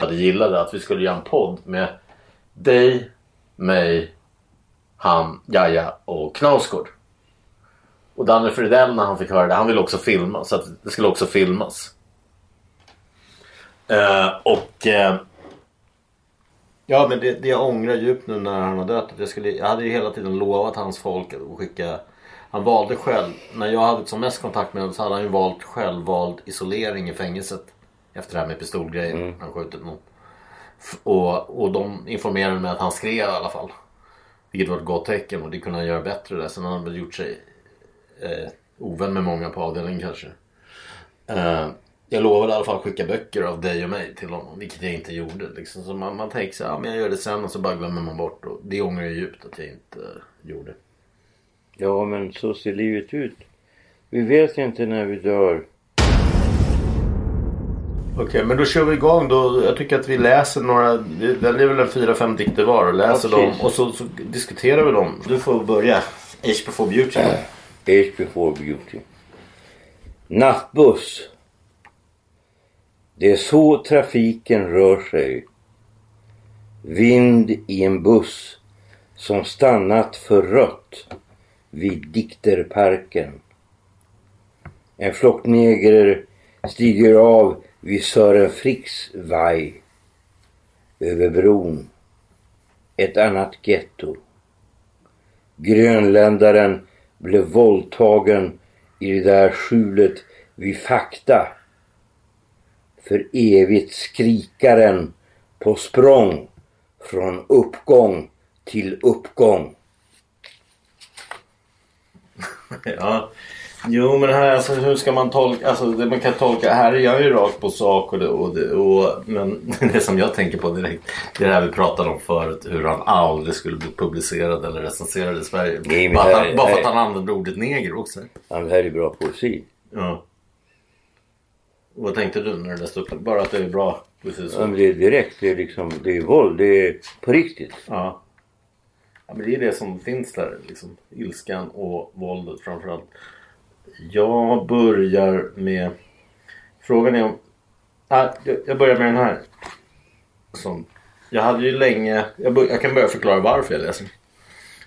Hade gillade att vi skulle göra en podd med dig, mig, han, Jaja och Knausgård. Och Danne Fridell när han fick höra det, han ville också filma så att det skulle också filmas. Eh, och eh, Ja men det, det jag ångrar djupt nu när han har dött jag, skulle, jag hade ju hela tiden lovat hans folk att skicka Han valde själv, när jag hade som mest kontakt med honom så hade han ju valt självvald isolering i fängelset. Efter det här med pistolgrejen, han skjutit någon. Och, och de informerade mig att han skrev i alla fall. Vilket var ett gott tecken och det kunde han göra bättre där. Sen har han väl gjort sig eh, ovän med många på avdelningen kanske. Eh, jag lovade i alla fall skicka böcker av dig och mig till honom. Vilket jag inte gjorde. Liksom. Så man, man tänker så här, ja, men jag gör det sen och så bara glömmer man bort. Och det ångrar jag djupt att jag inte eh, gjorde. Ja, men så ser livet ut. Vi vet inte när vi dör. Okej, men då kör vi igång då. Jag tycker att vi läser några, vi väljer väl en fyra, fem dikter var och läser Ja, dem. Och så, så diskuterar vi dem. Du får börja. Age before beauty. Age before beauty. Nattbuss. Det är så trafiken rör sig. Vind i en buss som stannat för rött vid Dikterparken. En flock negrer stiger av vid Sören Fricks vaj. Över bron. Ett annat getto. Grönländaren blev våldtagen i det där skjulet vid fakta. För evigt skrikaren på språng från uppgång till uppgång. [laughs] Ja. Jo men här alltså hur ska man tolka, alltså det man kan tolka, här är jag ju rakt på sak och det, och det och, men [laughs] det som jag tänker på direkt det är det här vi pratade om förut hur han aldrig skulle bli publicerad eller recenserad i Sverige. Nej, bara, här- han, bara för att han använde ordet neger också. Ja, det här är bra poesi. Ja. Och Vad tänkte du när du läste upp det? Bara att det är bra? Precis Ja, men det är direkt, det är liksom, det är våld, det är på riktigt. Ja. ja. Men det är det som finns där. Liksom. Ilskan och våldet framförallt. Jag börjar med... Frågan är om... Ah, jag- börjar med den här. Som... Jag hade ju länge... Jag, bör... jag kan börja förklara varför jag läser.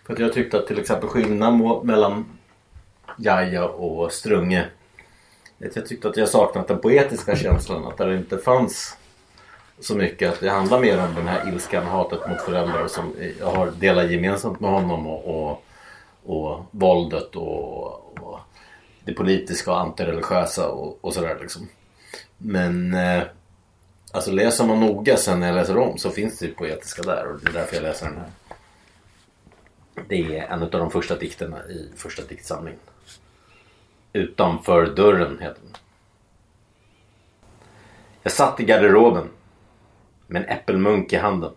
För att jag tyckte att till exempel skillnaden mellan Jaja och Strunge. att Jag tyckte att jag saknat den poetiska känslan. Att det inte fanns så mycket. Att det handlar mer om den här ilskan, hatet mot föräldrar som jag har delat gemensamt med honom och, och, och våldet och, och det politiska och antireligiösa och, och sådär liksom. Men eh, alltså läser man noga sen när jag läser om så finns det ju poetiska där och det är därför jag läser den här. Det är en av de första dikterna i första diktsamlingen. Utanför dörren heter den. Jag satt i garderoben med en äppelmunk i handen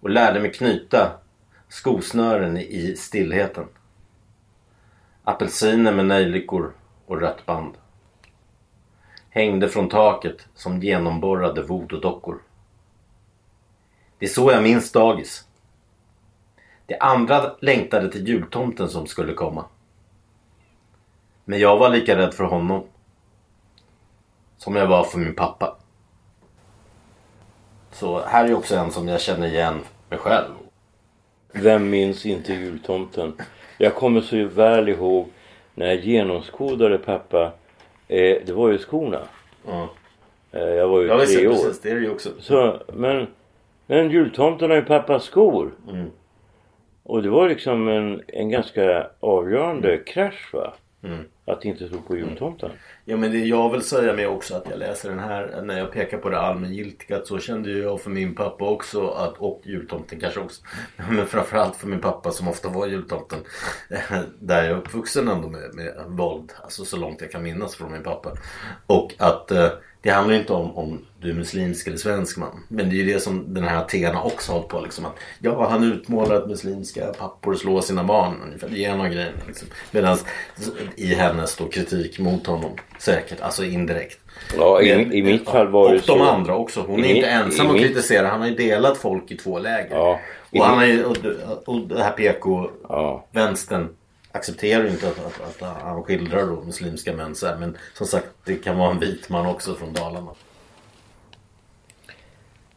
och lärde mig knyta skosnören i stillheten. Apelsiner med nejlikor och rött band. Hängde från taket som genomborrade voodoo-dockor. Det är så jag minns dagis. De andra längtade till jultomten som skulle komma. Men jag var lika rädd för honom. Som jag var för min pappa. Så här är också en som jag känner igen mig själv. Vem minns inte jultomten? Jag kommer så väl ihåg när jag genomskådade pappa. Eh, det var ju skorna. Ja, Eh, jag var ju ja tre år. precis. Det är det ju också. Så, men, men jultomten har ju pappas skor. Mm. Och det var liksom en, en ganska avgörande krasch va. Mm. Att inte tro på jultomten. Ja men det jag vill säga med också att jag läser den här när jag pekar på det allmängiltiga så kände ju jag för min pappa också att, och jultomten kanske också. [laughs] Men framförallt för min pappa som ofta var jultomten. [laughs] Där jag är uppvuxen ändå med, med våld. Alltså så långt jag kan minnas från min pappa. Och att eh, det handlar inte om om du är muslimsk eller svensk man. Men det är ju det som den här Athena också har hållit på liksom att ja han utmålar att muslimska pappor slår sina barn ungefär. Det är en av grejerna liksom. Medan i hennes då kritik mot honom säkert, alltså indirekt. Ja, i, Men- i mitt fall var det och så. de andra också. Hon är inte ensam att mitt- kritisera. Han har ju delat folk i två läger. Ja, i och, han mitt- har ju, och, och det här PK-vänstern Ja. accepterar ju inte att, att, att han skildrar då muslimska män så här. Men som sagt, det kan vara en vit man också från Dalarna.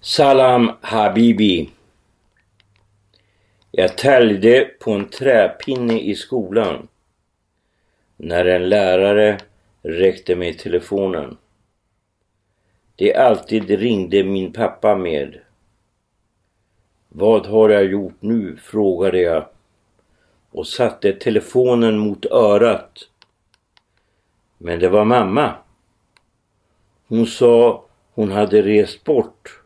Salam Habibi. Jag täljde på en träpinne i skolan när en lärare räckte mig telefonen. Det alltid ringde min pappa med. Vad har jag gjort nu? frågade jag och satte telefonen mot örat. Men det var mamma. Hon sa hon hade rest bort.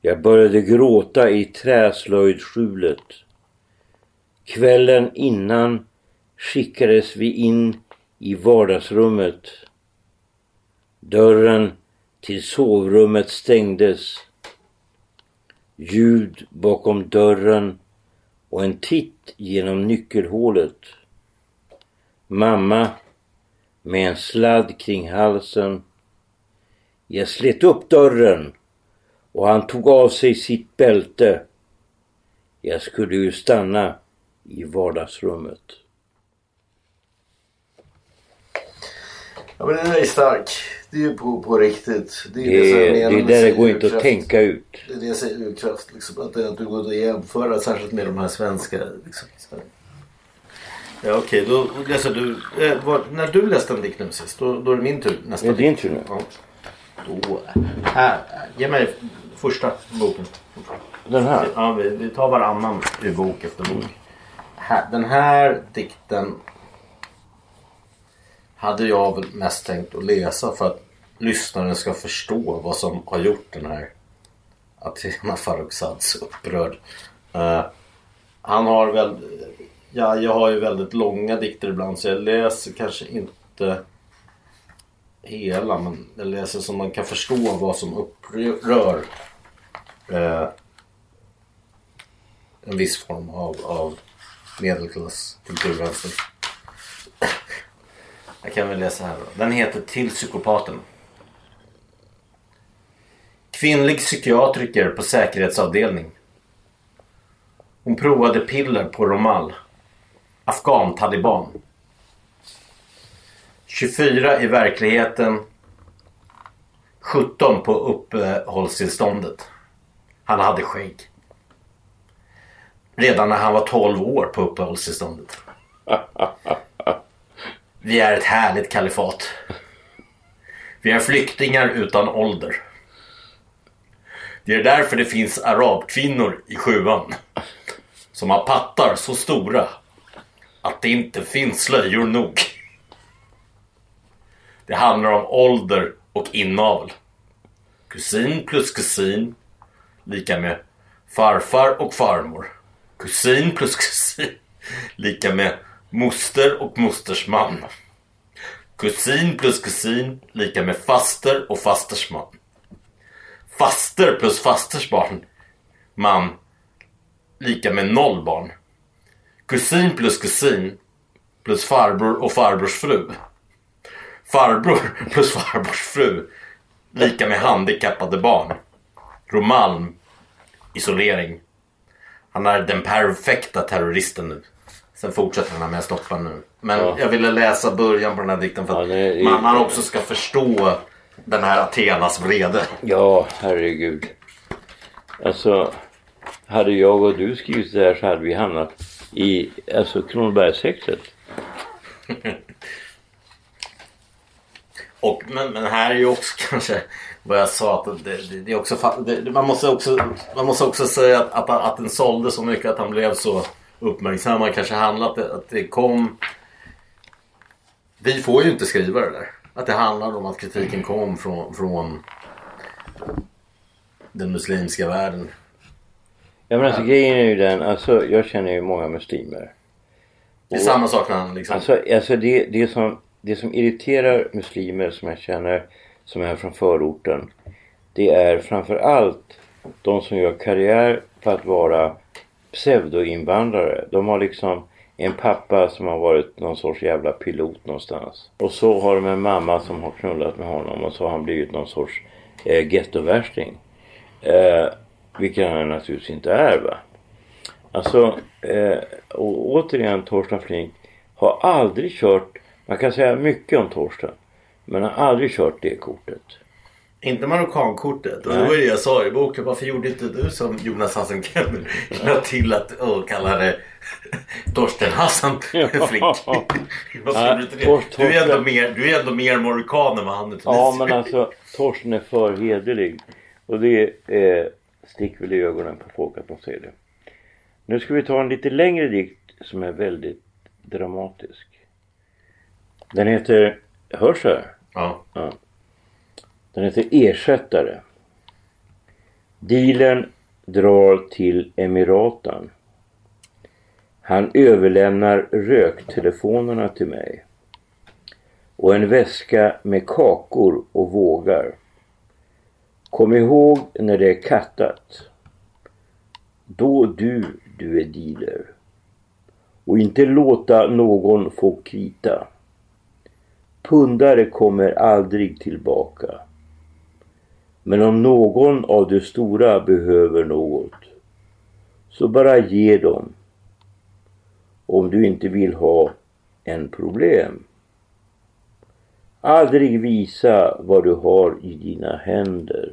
Jag började gråta i träslöjdskjulet. Kvällen innan skickades vi in i vardagsrummet. Dörren till sovrummet stängdes. Ljud bakom dörren och en titt genom nyckelhålet. Mamma med en sladd kring halsen. Jag slet upp dörren och han tog av sig sitt bälte. Jag skulle ju stanna i vardagsrummet. Ja men den är stark. Det är ju på, på riktigt. Det Det, som jag det, menar det med där säger går inte att tänka ut. Det är det jag säger urkraft. Liksom, att, det, att du går att jämföra särskilt med de här svenska. Liksom, ja okej, då läser du. Eh, var, när du läste en dikt nu sist, då, då är det min tur nästa Det är din tur nu. Ja. Då, här, ge mig första boken. Den här? Ja, vi, vi tar varannan ur bok efter bok. Den här dikten hade jag väl mest tänkt att läsa för att lyssnaren ska förstå vad som har gjort den här Athena Farrokhzad så upprörd. Uh, han har väl, ja jag har ju väldigt långa dikter ibland så jag läser kanske inte hela men jag läser så man kan förstå vad som upprör uh, en viss form av, av medelklass kulturvänster. Alltså. Jag kan väl läsa här då. Den heter Till psykopaten. Kvinnlig psykiatriker på säkerhetsavdelning. Hon provade piller på Romal. Afghan-taliban. 24 i verkligheten. 17 på uppehållstillståndet. Han hade skägg. Redan när han var 12 år på uppehållstillståndet. [laughs] Vi är ett härligt kalifat. Vi är flyktingar utan ålder. Det är därför det finns arabkvinnor i sjuan. Som har pattar så stora att det inte finns slöjor nog. Det handlar om ålder och inavel. Kusin plus kusin lika med farfar och farmor. Kusin plus kusin lika med moster och mosters man. Kusin plus kusin lika med faster och fasters man. Faster plus fasters barn man lika med noll barn. Kusin plus kusin plus farbror och farbrors fru. Farbror [laughs] plus farbrors fru lika med handikappade barn. Romalm isolering. Han är den perfekta terroristen nu. Sen fortsätter han med att stoppa nu. Men Ja. jag ville läsa början på den här dikten för Ja, att det är- man, man också ska förstå den här Athenas vrede. Ja, herregud. Alltså, hade jag och du skrivit det här så hade vi hamnat i alltså, Kronobergshäktet. [laughs] Och, men, men här är ju också [laughs] kanske vad jag sa att det, det, det är också, det, man, måste också man måste också säga att, att, att den sålde så mycket att han blev så uppmärksammad kanske handlat att det, kom Vi får ju inte skriva det där. Att det handlar om att kritiken kom från, från den muslimska världen. Ja men alltså grejen är ju den, alltså jag känner ju många muslimer. Det är samma sak när liksom... Alltså, alltså det, det, som, det som irriterar muslimer som jag känner som är från förorten. Det är framför allt de som gör karriär på att vara pseudoinvandrare. De har liksom en pappa som har varit någon sorts jävla pilot någonstans. Och så har de en mamma som har knullat med honom och så har han blivit någon sorts eh, gettovärsting. Eh, vilket han naturligtvis inte är va. Alltså, eh, och återigen Torsten Flink har aldrig kört, man kan säga mycket om Torsten. Men har aldrig kört det kortet. Inte marockankortet. Och det var det jag sa i boken. Varför gjorde inte du som Jonas Hassan Kemmel? [laughs] Knöt till att och kallade Torsten Hassan [laughs] Ja. [laughs] Varför Ja, gjorde du inte det? Torsten- Du är ändå mer, du är ändå mer marockan än vad han är Ja men alltså Torsten är för hederlig. Och det eh, sticker väl i ögonen på folk att de säger det. Nu ska vi ta en lite längre dikt som är väldigt dramatisk. Den heter, hörs här? Ja. Den heter Ersättare. Dealen drar till Emiraten. Han överlämnar röktelefonerna till mig. Och en väska med kakor och vågar. Kom ihåg när det är kattat. Då du, du är dealer. Och inte låta någon få krita. Pundare kommer aldrig tillbaka. Men om någon av de stora behöver något så bara ge dem. Om du inte vill ha en problem. Aldrig visa vad du har i dina händer.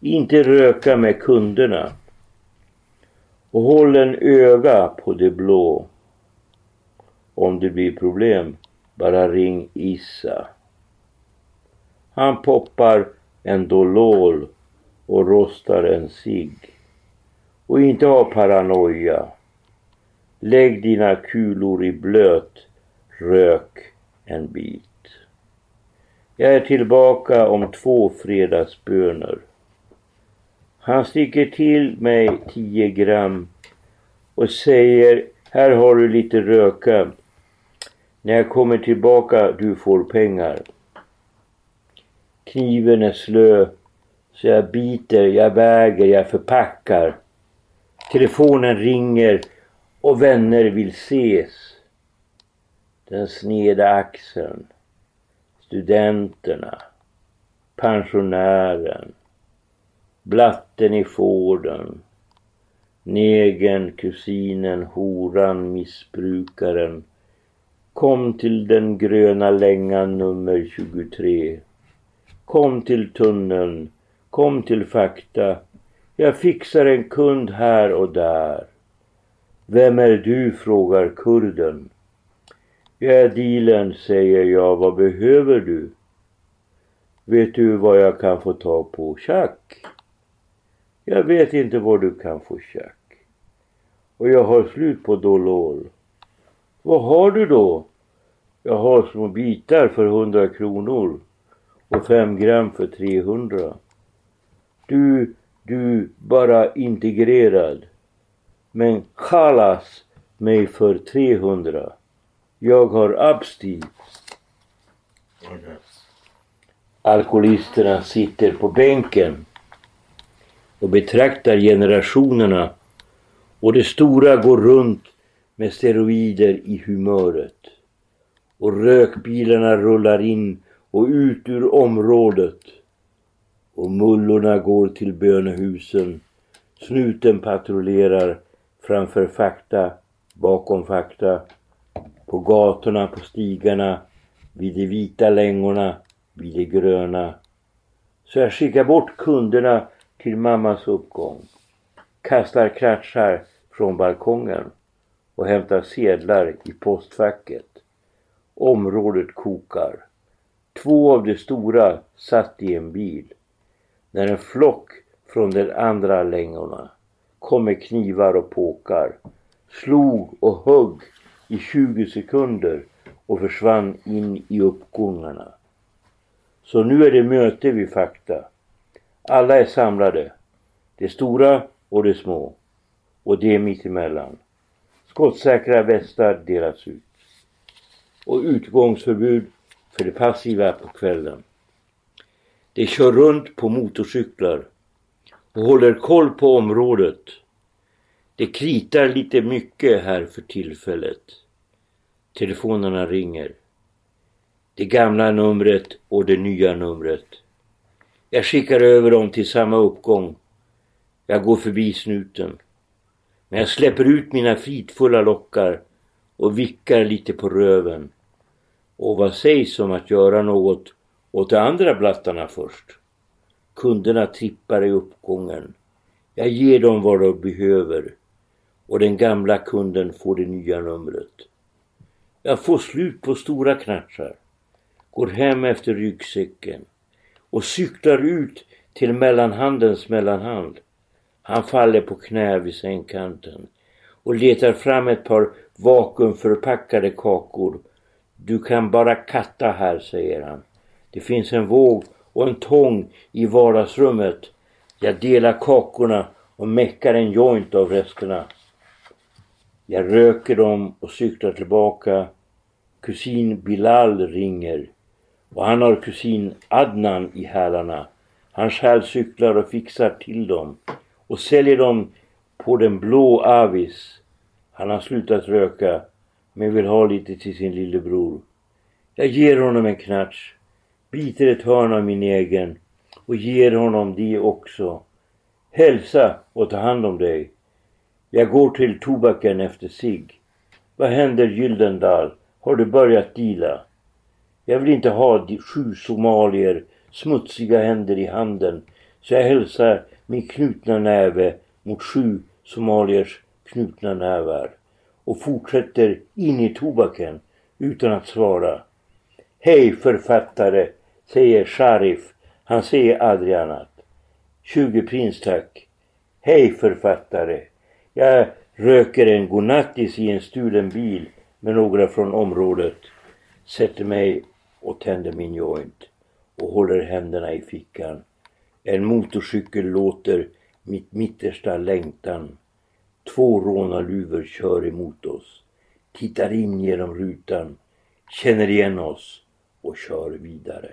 Inte röka med kunderna. Och håll en öga på det blå. Om det blir problem, bara ring Issa. Han poppar en Dolol och rostar en cigg. Och inte ha paranoia. Lägg dina kulor i blöt. Rök en bit. Jag är tillbaka om två fredagsböner. Han sticker till mig 10 gram och säger här har du lite röka. När jag kommer tillbaka du får pengar. Kniven är slö så jag biter, jag väger, jag förpackar. Telefonen ringer och vänner vill ses. Den sneda axeln. Studenterna. Pensionären. Blatten i Forden. Negern, kusinen, horan, missbrukaren. Kom till den gröna längan nummer 23. Kom till tunneln. Kom till fakta. Jag fixar en kund här och där. Vem är du? frågar kurden. Jag är dealen, säger jag. Vad behöver du? Vet du vad jag kan få tag på? Tjack! Jag vet inte var du kan få tjack. Och jag har slut på Dolol. Vad har du då? Jag har små bitar för 100 kronor och 5 gram för 300. Du, du, bara integrerad. Men kallas mig för 300. Jag har abstinens. Alkoholisterna sitter på bänken och betraktar generationerna och det stora går runt med steroider i humöret. Och rökbilarna rullar in och ut ur området. Och mullorna går till bönehusen. Snuten patrullerar framför fakta, bakom fakta. På gatorna, på stigarna, vid de vita längorna, vid de gröna. Så jag skickar bort kunderna till mammas uppgång. Kastar kratschar från balkongen och hämtar sedlar i postfacket. Området kokar. Två av de stora satt i en bil. När en flock från de andra längorna kom med knivar och påkar, slog och högg i 20 sekunder och försvann in i uppgångarna. Så nu är det möte vid fakta. Alla är samlade. De stora och de små. Och det mittemellan. Skottsäkra västar delas ut. Och utgångsförbud för de passiva på kvällen. De kör runt på motorcyklar och håller koll på området. Det kritar lite mycket här för tillfället. Telefonerna ringer. Det gamla numret och det nya numret. Jag skickar över dem till samma uppgång. Jag går förbi snuten. Men jag släpper ut mina fridfulla lockar och vickar lite på röven. Och vad sägs om att göra något åt de andra blattarna först? Kunderna trippar i uppgången. Jag ger dem vad de behöver. Och den gamla kunden får det nya numret. Jag får slut på stora knatchar. Går hem efter ryggsäcken. Och cyklar ut till mellanhandens mellanhand. Han faller på knä vid sängkanten och letar fram ett par vakuumförpackade kakor. Du kan bara katta här, säger han. Det finns en våg och en tång i vardagsrummet. Jag delar kakorna och meckar en joint av resterna. Jag röker dem och cyklar tillbaka. Kusin Bilal ringer och han har kusin Adnan i hälarna. Han själv cyklar och fixar till dem och säljer dem på den blå Avis. Han har slutat röka men vill ha lite till sin lillebror. Jag ger honom en knatch, biter ett hörn av min egen och ger honom det också. Hälsa och ta hand om dig. Jag går till tobaken efter sig. Vad händer Gyldendal? Har du börjat deala? Jag vill inte ha sju somalier smutsiga händer i handen så jag hälsar min knutna näve mot sju somaliers knutna nävar och fortsätter in i tobaken utan att svara. Hej författare, säger Sharif. Han säger aldrig annat. 20 prins tack. Hej författare. Jag röker en godnattis i en stulen bil med några från området. Sätter mig och tänder min joint och håller händerna i fickan. En motorcykel låter mitt mittersta längtan. Två rånarluvor kör emot oss. Tittar in genom rutan. Känner igen oss och kör vidare.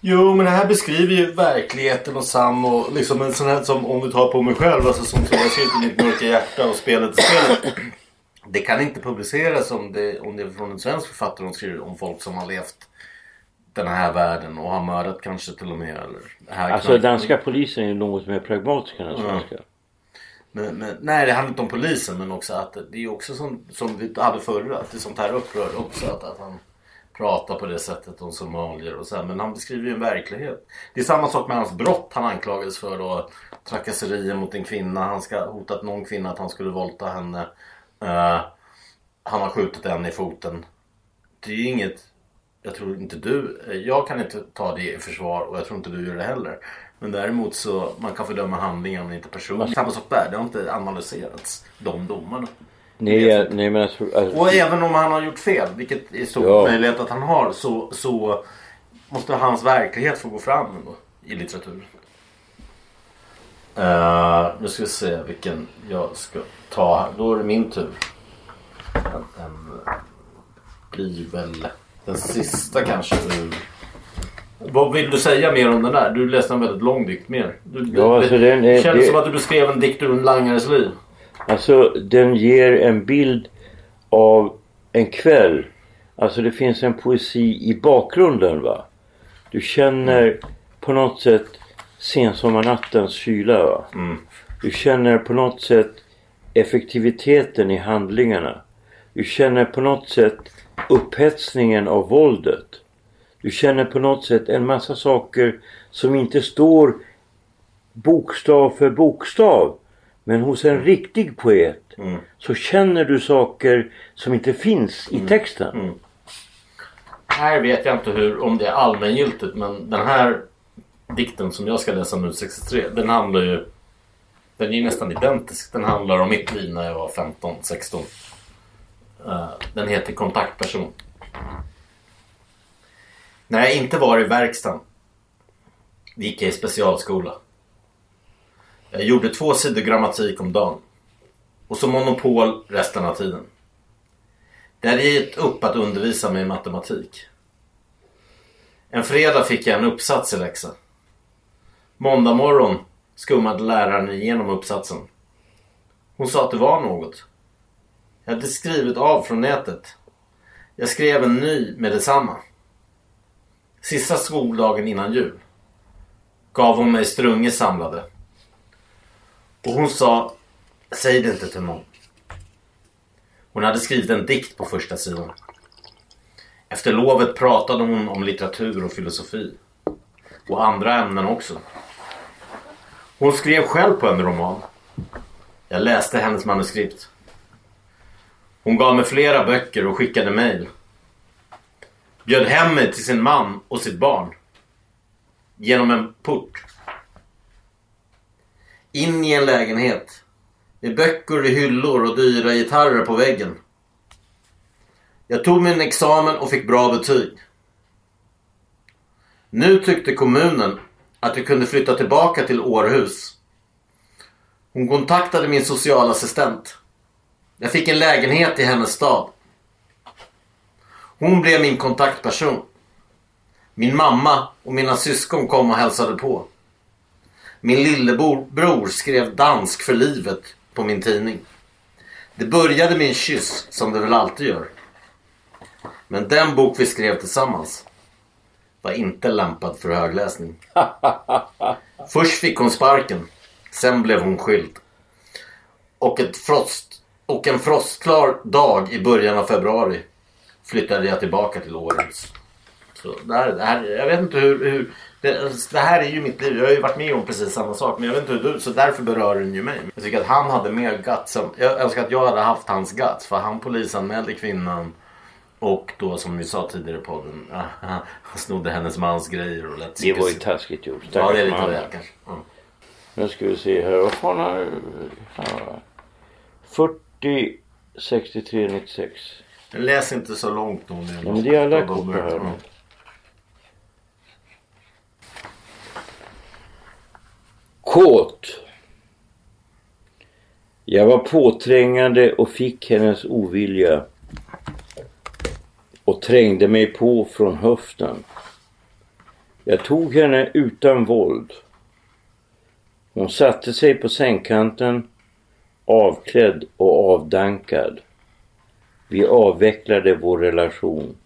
Jo, men det här beskriver ju verkligheten och Sam och liksom en sån här som om vi tar på mig själv, alltså som, skrivit i mitt mörka hjärta och spelet är spelet. Det kan inte publiceras om det, om det är från en svensk författare som skriver om folk som har levt den här världen och har mördat kanske till och med. Eller, här Alltså kan- danska polisen är något mer pragmatisk än den svenska. Men, men, nej, det handlar inte om polisen men också att det är också som, som vi hade förra. Att det är sånt här upprör också. Att, att han pratar på det sättet om somalier och så här. Men han beskriver ju en verklighet. Det är samma sak med hans brott han anklagades för då. Trakasserier mot en kvinna. Han ska ha hotat någon kvinna att han skulle våldta henne. Uh, han har skjutit en i foten. Det är ju inget jag tror inte du, jag kan inte ta det i försvar och jag tror inte du gör det heller. Men däremot så, man kan fördöma handlingen men inte personen. Samma sak där, det har inte analyserats, de domarna. Nej, nej men alltså, alltså, Och även om han har gjort fel, vilket är stor Ja. möjlighet att han har, så, så måste hans verklighet få gå fram ändå, i litteraturen. Uh, nu ska vi se vilken jag ska ta här. Då är det min tur. Den blir väl den sista kanske ur... Vad vill du säga mer om den där? Du läste en väldigt lång dikt mer. Du, Ja, alltså den är- kändes det- som att du beskrev en dikt ur en langares liv. alltså den ger en bild av en kväll. Alltså det finns en poesi i bakgrunden va. Du känner på något sätt sensommarnattens kyla va. Du känner på något sätt effektiviteten i handlingarna. Du känner på något sätt upphetsningen av våldet. Du känner på något sätt en massa saker som inte står bokstav för bokstav. Men hos en riktig poet så känner du saker som inte finns i texten. Här vet jag inte hur, om det är allmängiltigt men den här dikten som jag ska läsa nu 63 den handlar ju Den är ju nästan identisk. Den handlar om mitt liv när jag var 15, 16. Eh, Den heter Kontaktperson. När jag inte var i verkstaden gick jag i specialskola. Jag gjorde två sidor grammatik om dagen. Och så monopol resten av tiden. Det hade gett upp att undervisa mig i matematik. En fredag fick jag en uppsats i läxa. Måndag morgon skummade läraren igenom uppsatsen. Hon sa att det var något. Jag hade skrivit av från nätet. Jag skrev en ny med detsamma. Sista skoldagen innan jul gav hon mig strunge samlade. Och hon sa, säg det inte till någon. Hon hade skrivit en dikt på första sidan. Efter lovet pratade hon om litteratur och filosofi. Och andra ämnen också. Hon skrev själv på en roman. Jag läste hennes manuskript. Hon gav mig flera böcker och skickade mejl. Bjöd hem mig till sin man och sitt barn. Genom en port. In i en lägenhet. Med böcker i hyllor och dyra gitarrer på väggen. Jag tog min examen och fick bra betyg. Nu tyckte kommunen att jag kunde flytta tillbaka till Århus. Hon kontaktade min socialassistent. Jag fick en lägenhet i hennes stad. Hon blev min kontaktperson. Min mamma och mina syskon kom och hälsade på. Min lillebror skrev dansk för livet på min tidning. Det började med en kyss, som det väl alltid gör. Men den bok vi skrev tillsammans var inte lämpad för högläsning. [laughs] Först fick hon sparken. Sen blev hon skild. Och, ett frost, och en frostklar dag i början av februari flyttade jag tillbaka till Århus. Så det här, det här, jag vet inte hur... hur det, det här är ju mitt liv. Jag har ju varit med om precis samma sak. Men jag vet inte hur du... Så därför berör den ju mig. Jag tycker att han hade mer guts. än- Jag önskar att jag hade haft hans guts. För han polisanmälde kvinnan. Och då som vi sa tidigare i podden. [laughs] Han snodde hennes mans grejer och lät Det var ju taskigt gjort. Ja det är lite väl man. kanske. Mm. Nu ska vi se här. Vad fan har... Ja. 40, 63, 96. Men Läs inte så långt nog. Ja, men det är alla kort här. Kåt. Jag var påträngande och fick hennes ovilja och trängde mig på från höften. Jag tog henne utan våld. Hon satte sig på sängkanten, avklädd och avdankad. Vi avvecklade vår relation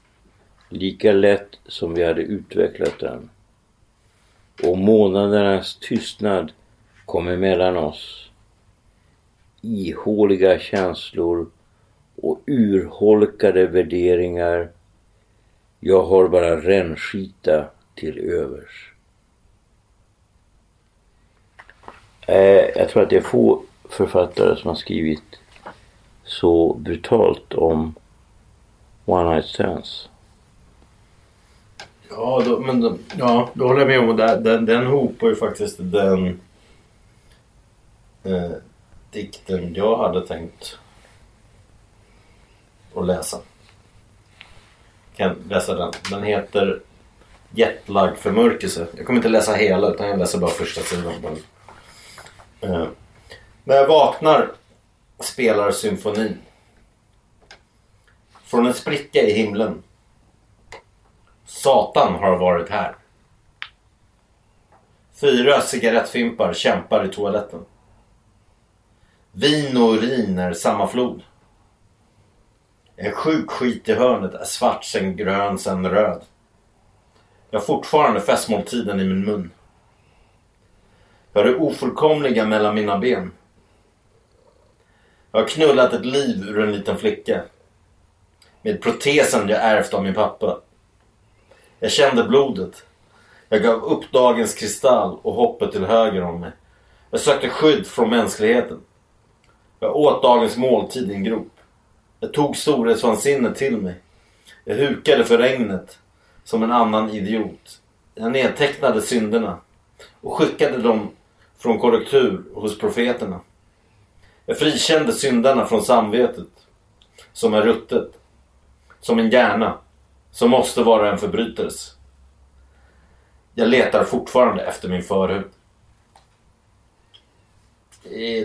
lika lätt som vi hade utvecklat den. Och månadernas tystnad kom emellan oss. Ihåliga känslor och urholkade värderingar. Jag har bara rännskita till övers. Eh, jag tror att det är få författare som har skrivit så brutalt om one night stands. Ja, då, men då, ja, då håller jag med om det den, den hopar ju faktiskt den eh, dikten jag hade tänkt att läsa. Kan läsa den. Den heter Jetlag förmörkelse. Jag kommer inte läsa hela utan jag läser bara första sidan. Men, eh, när jag vaknar spelar symfonin. Från en spricka i himlen Satan har varit här. Fyra cigarettfimpar kämpar i toaletten. Vin och urin är samma flod. En sjuk skit i hörnet är svart sen grön sen röd. Jag har fortfarande festmåltiden i min mun. Jag har det ofullkomliga mellan mina ben. Jag har knullat ett liv ur en liten flicka. Med protesen jag ärvt av min pappa. Jag kände blodet. Jag gav upp dagens kristall och hoppet till höger om mig. Jag sökte skydd från mänskligheten. Jag åt dagens måltid i en grop. Jag tog storhetsvansinnet till mig. Jag hukade för regnet som en annan idiot. Jag nedtecknade synderna och skickade dem från korrektur hos profeterna. Jag frikände syndarna från samvetet som är ruttet. Som en hjärna. Som måste vara en förbrytelse. Jag letar fortfarande efter min förhud.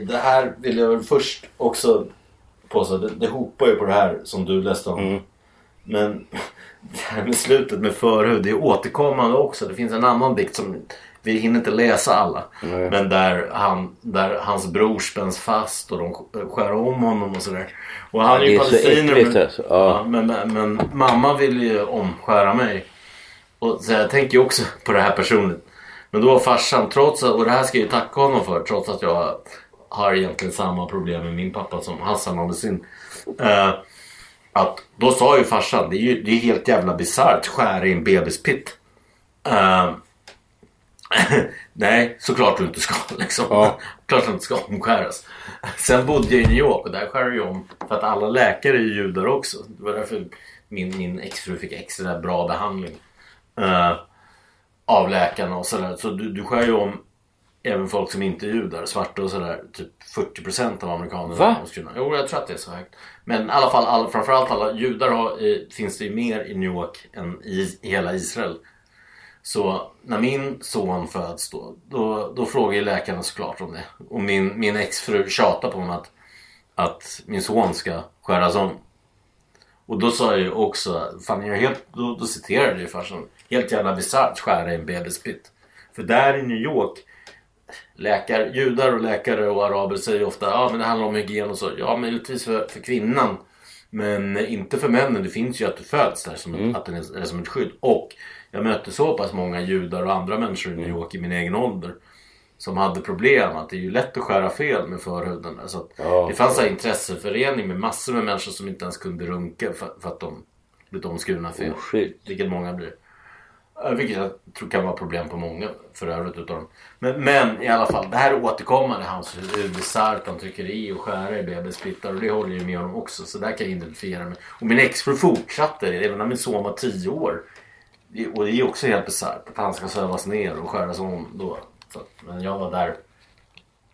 Det här vill jag väl först också påstå. Det, det hopar ju på det här som du läste om. Men [laughs] det här med slutet med förhud, det är återkommande också. Det finns en annan dikt som vi hinner inte läsa alla. Men där, han, där hans bror spänns fast och de skär om honom och sådär. Och han Ja, är ju palestinier. men, alltså. Ja. men, men, men mamma vill ju omskära mig. Och så jag tänker ju också på det här personligt. Men då var farsan, trots att, och det här ska jag ju tacka honom för, trots att jag har egentligen samma problem med min pappa som Hassan hade sin. Eh, att då sa ju farsan, det är ju det är helt jävla bisarrt, skära i en bebispitt. Eh, [laughs] nej, såklart du inte ska [laughs] liksom. Klart du inte ska omskäras. Sen bodde jag i New York och där skär ju om för att alla läkare är judar också. Det var därför min, min exfru fick extra bra behandling. eh, av läkarna och sådär. Så du, du skär ju om även folk som inte är judar, svarta och sådär. Typ 40% av amerikanerna. Va? Jo, jag tror att det är så högt. Men i alla fall, all, framförallt alla judar har, eh, finns det ju mer i New York än i, i hela Israel. Så när min son föds då, då, då frågar ju läkarna såklart om det. Och min, min exfru tjatar på honom att, att min son ska skäras om. Och då sa jag ju också, fan jag helt, då, då citerade jag ju farsan. Helt jävla bisarrt skära i en bebispitt. För där i New York, läkare, judar och läkare och araber säger ju ofta ja men det handlar om hygien och så. Ja möjligtvis för, för kvinnan. Men inte för männen. Det finns ju att du föds där som, att det är, är som ett skydd. Och jag mötte så pass många judar och andra människor i New York i min egen ålder. Som hade problem att det är ju lätt att skära fel med förhuden. Så att Det fanns en intresseförening med massor med människor som inte ens kunde runka för, för att de blivit omskurna fel. Oskyldigt. Vilket många blir. Vilket jag tror kan vara problem på många för övrigt utav dem. Men, men i alla fall, det här är återkommande. Hans hur bisarrt han trycker i och skära i bebissplittar. Och det håller jag med honom också. Så där kan jag identifiera mig. Och min exfru fortsatte det, även när min son var 10 år. Och det är också helt bisarrt att han ska sövas ner och skäras om då. Så, men jag var där.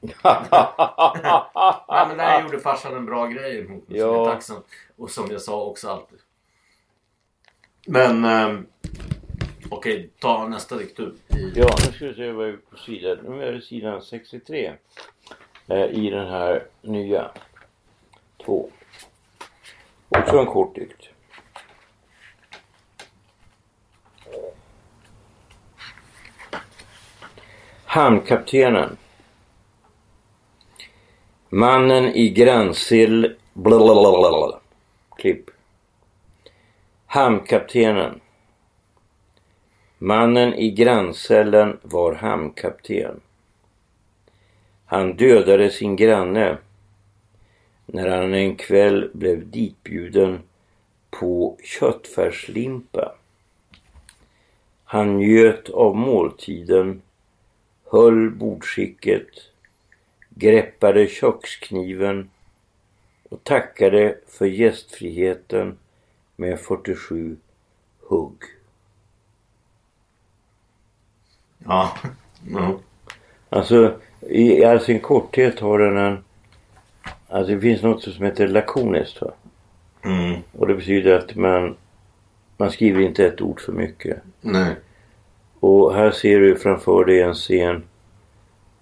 [laughs] ja, men där gjorde farsan en bra grej mot mig. Som jag Ja. är tacksam. Och som jag sa också alltid. Men ehm, okej, ta nästa dikt du. I, Ja, nu ska vi se vad vi är på sidan. Nu är det sidan 63. Eh, I den här nya. Två. Också en kort dikt. Hamnkaptenen. Mannen i grannsill... Blablabla. Klipp. Hamnkaptenen. Mannen i granncellen var hamnkapten. Han dödade sin granne när han en kväll blev ditbjuden på köttfärslimpa. Han njöt av måltiden, höll bordskicket, greppade kökskniven och tackade för gästfriheten med 47 hugg. ja. ja. Alltså i all sin korthet har den en... Alltså det finns något som heter lakoniskt va? Mm. Och det betyder att man, man skriver inte ett ord för mycket. Nej. Och här ser du framför dig en scen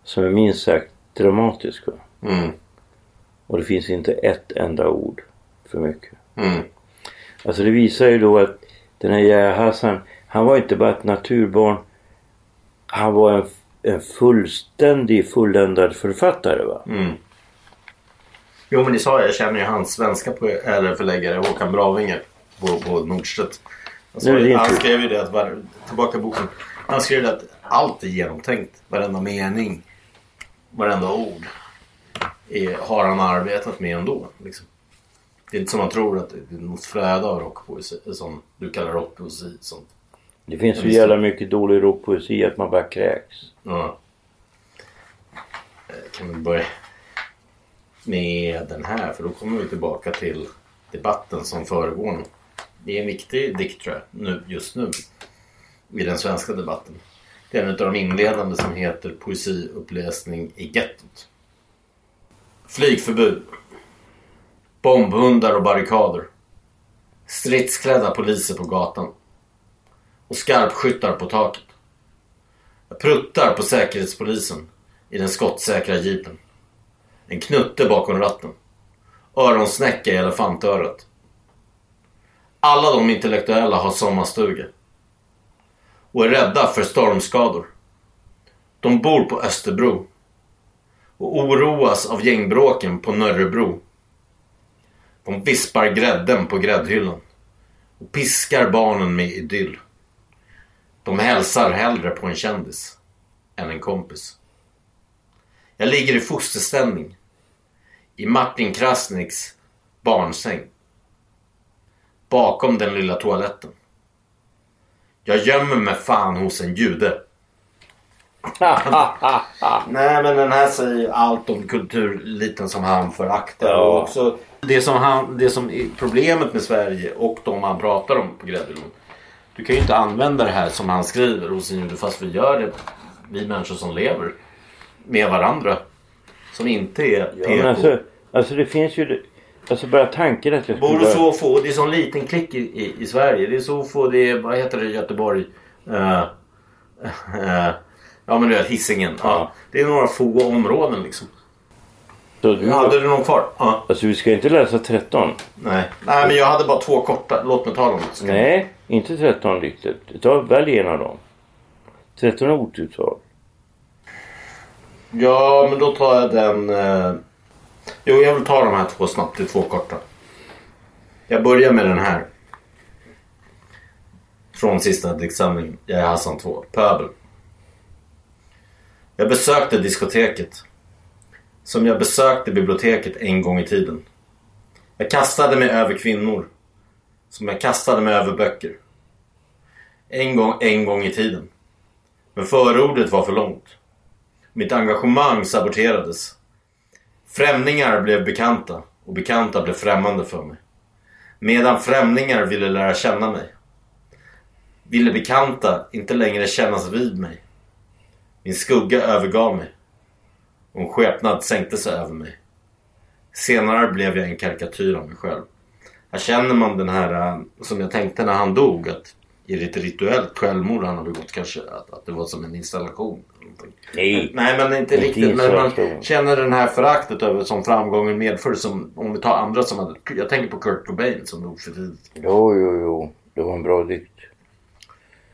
som är minst sagt dramatisk. Va? Mm. Och det finns inte ett enda ord för mycket. Mm. Alltså det visar ju då att den här Yahya Hassan, han var inte bara ett naturbarn. Han var en, en fullständig fulländad författare va. Mm. Jo men det sa jag, jag känner ju hans svenska på, eller förläggare Håkan Bravinge på, på Nordstedt. Det din han skrev ju det att, var, tillbaka boken. Han skrev att allt är genomtänkt. Varenda mening, varenda ord är, har han arbetat med ändå. Liksom. Det är inte som man tror att det är något flöde av rockpoesi, som du kallar rockpoesi. Som, Det finns så jävla mycket dålig rockpoesi att man bara kräks. ja. Eh, Kan vi börja med den här för då kommer vi tillbaka till debatten som föregår. Det är en viktig dikt tror jag, nu, just nu. I den svenska debatten. Det är en av de inledande som heter Poesiuppläsning i gettot. Flygförbud. bombhundar och barrikader. Stridsklädda poliser på gatan. Och skarpskyttar på taket. Jag pruttar på säkerhetspolisen i den skottsäkra jeepen. En knutte bakom ratten. Öronsnäcka i elefantörat. Alla de intellektuella har sommarstuga. Och är rädda för stormskador. De bor på Österbro. Och oroas av gängbråken på Nörrebro. De vispar grädden på gräddhyllan. Och piskar barnen med idyll. De hälsar hellre på en kändis än en kompis. Jag ligger i fosterställning. I Martin Krasniks barnsäng. Bakom den lilla toaletten. Jag gömmer mig fan hos en jude. [laughs] Nej men den här säger ju allt om kulturliten som han föraktar. Ja. Och också det som, han, det som är problemet med Sverige och de han pratar om på Gräddhyllan. Du kan ju inte använda det här som han skriver hos en jude fast vi gör det. Vi människor som lever med varandra. Som inte är Ja, men alltså, alltså det finns ju... Alltså bara tanken att jag skulle... det så få, det är så liten klick i, i, i Sverige. Det är så få, det är, vad heter det Göteborg? Eh, eh, ja men du vet Hisingen. Ja. Det är några få områden liksom. Så du, Hade du någon kvar? Ja. Alltså vi ska inte läsa 13. Nej. Nej men jag hade bara två korta. Låt mig ta dem. Nej, inte 13 riktigt. Ta, välj en av dem. 13 är otuttal. Ja men då tar jag den. Eh... Jo jag vill ta de här två snabbt. Det är två korta. Jag börjar med den här. Från sista diktsamlingen. Jag är Hassan 2. Pöbel. Jag besökte diskoteket. Som jag besökte biblioteket en gång i tiden. Jag kastade mig över kvinnor. Som jag kastade mig över böcker. En gång, en gång i tiden. Men förordet var för långt. Mitt engagemang saboterades. Främlingar blev bekanta och bekanta blev främmande för mig. Medan främlingar ville lära känna mig. Ville bekanta inte längre kännas vid mig. Min skugga övergav mig. Och en skepnad sänkte sig över mig. Senare blev jag en karikatyr av mig själv. Här känner man den här eh, som jag tänkte när han dog. Att i ett rituellt självmord han har begått kanske. Att, att det var som en installation. Nej. Nej men inte Inte riktigt. Men man känner den här föraktet över som framgången medför. Som, om vi tar andra som hade. Jag tänker på Kurt Cobain som dog för tidigt. Jo, jo, jo. Det var en bra dikt.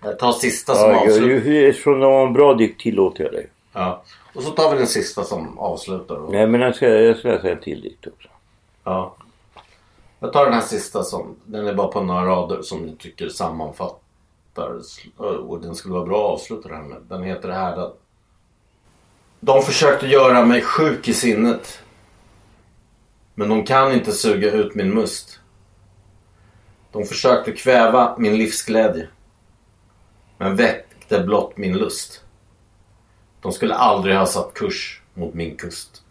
Jag tar sista som Ja, ju- eftersom det var en bra dikt tillåter jag dig. Ja. Och så tar vi den sista som avslutar. Och, Nej, men jag ska, jag ska läsa en till dikt också. ja. Jag tar den här sista som, den är bara på några rader som jag tycker sammanfattar. Eh, och den skulle vara bra att avsluta det här med. Den heter Härdad. De försökte göra mig sjuk i sinnet. Men de kan inte suga ut min must. De försökte kväva min livsglädje. Men väckte blott min lust. De skulle aldrig ha satt kurs mot min kust.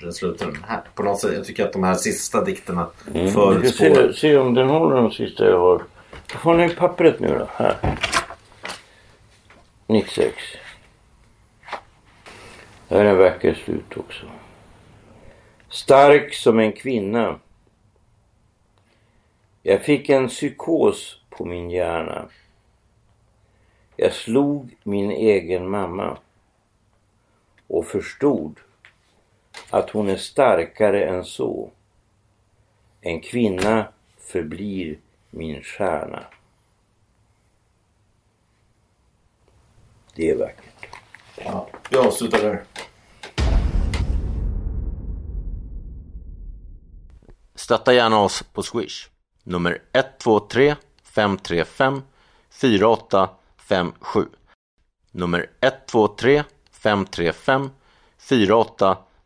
Den slutar den här. På något sätt, jag tycker att de här sista dikterna Mm. Förutspår... se, se om den håller de sista jag har. Får ni pappret nu då? Här. 96. Det här är en vacker slut också. Stark som en kvinna. Jag fick en psykos på min hjärna. Jag slog min egen mamma och förstod att hon är starkare än så. En kvinna förblir min stjärna. Det är vackert. Ja, vi avslutar där. Stötta gärna oss på Swish. Nummer 123 535 4857. Nummer 123 535 4857.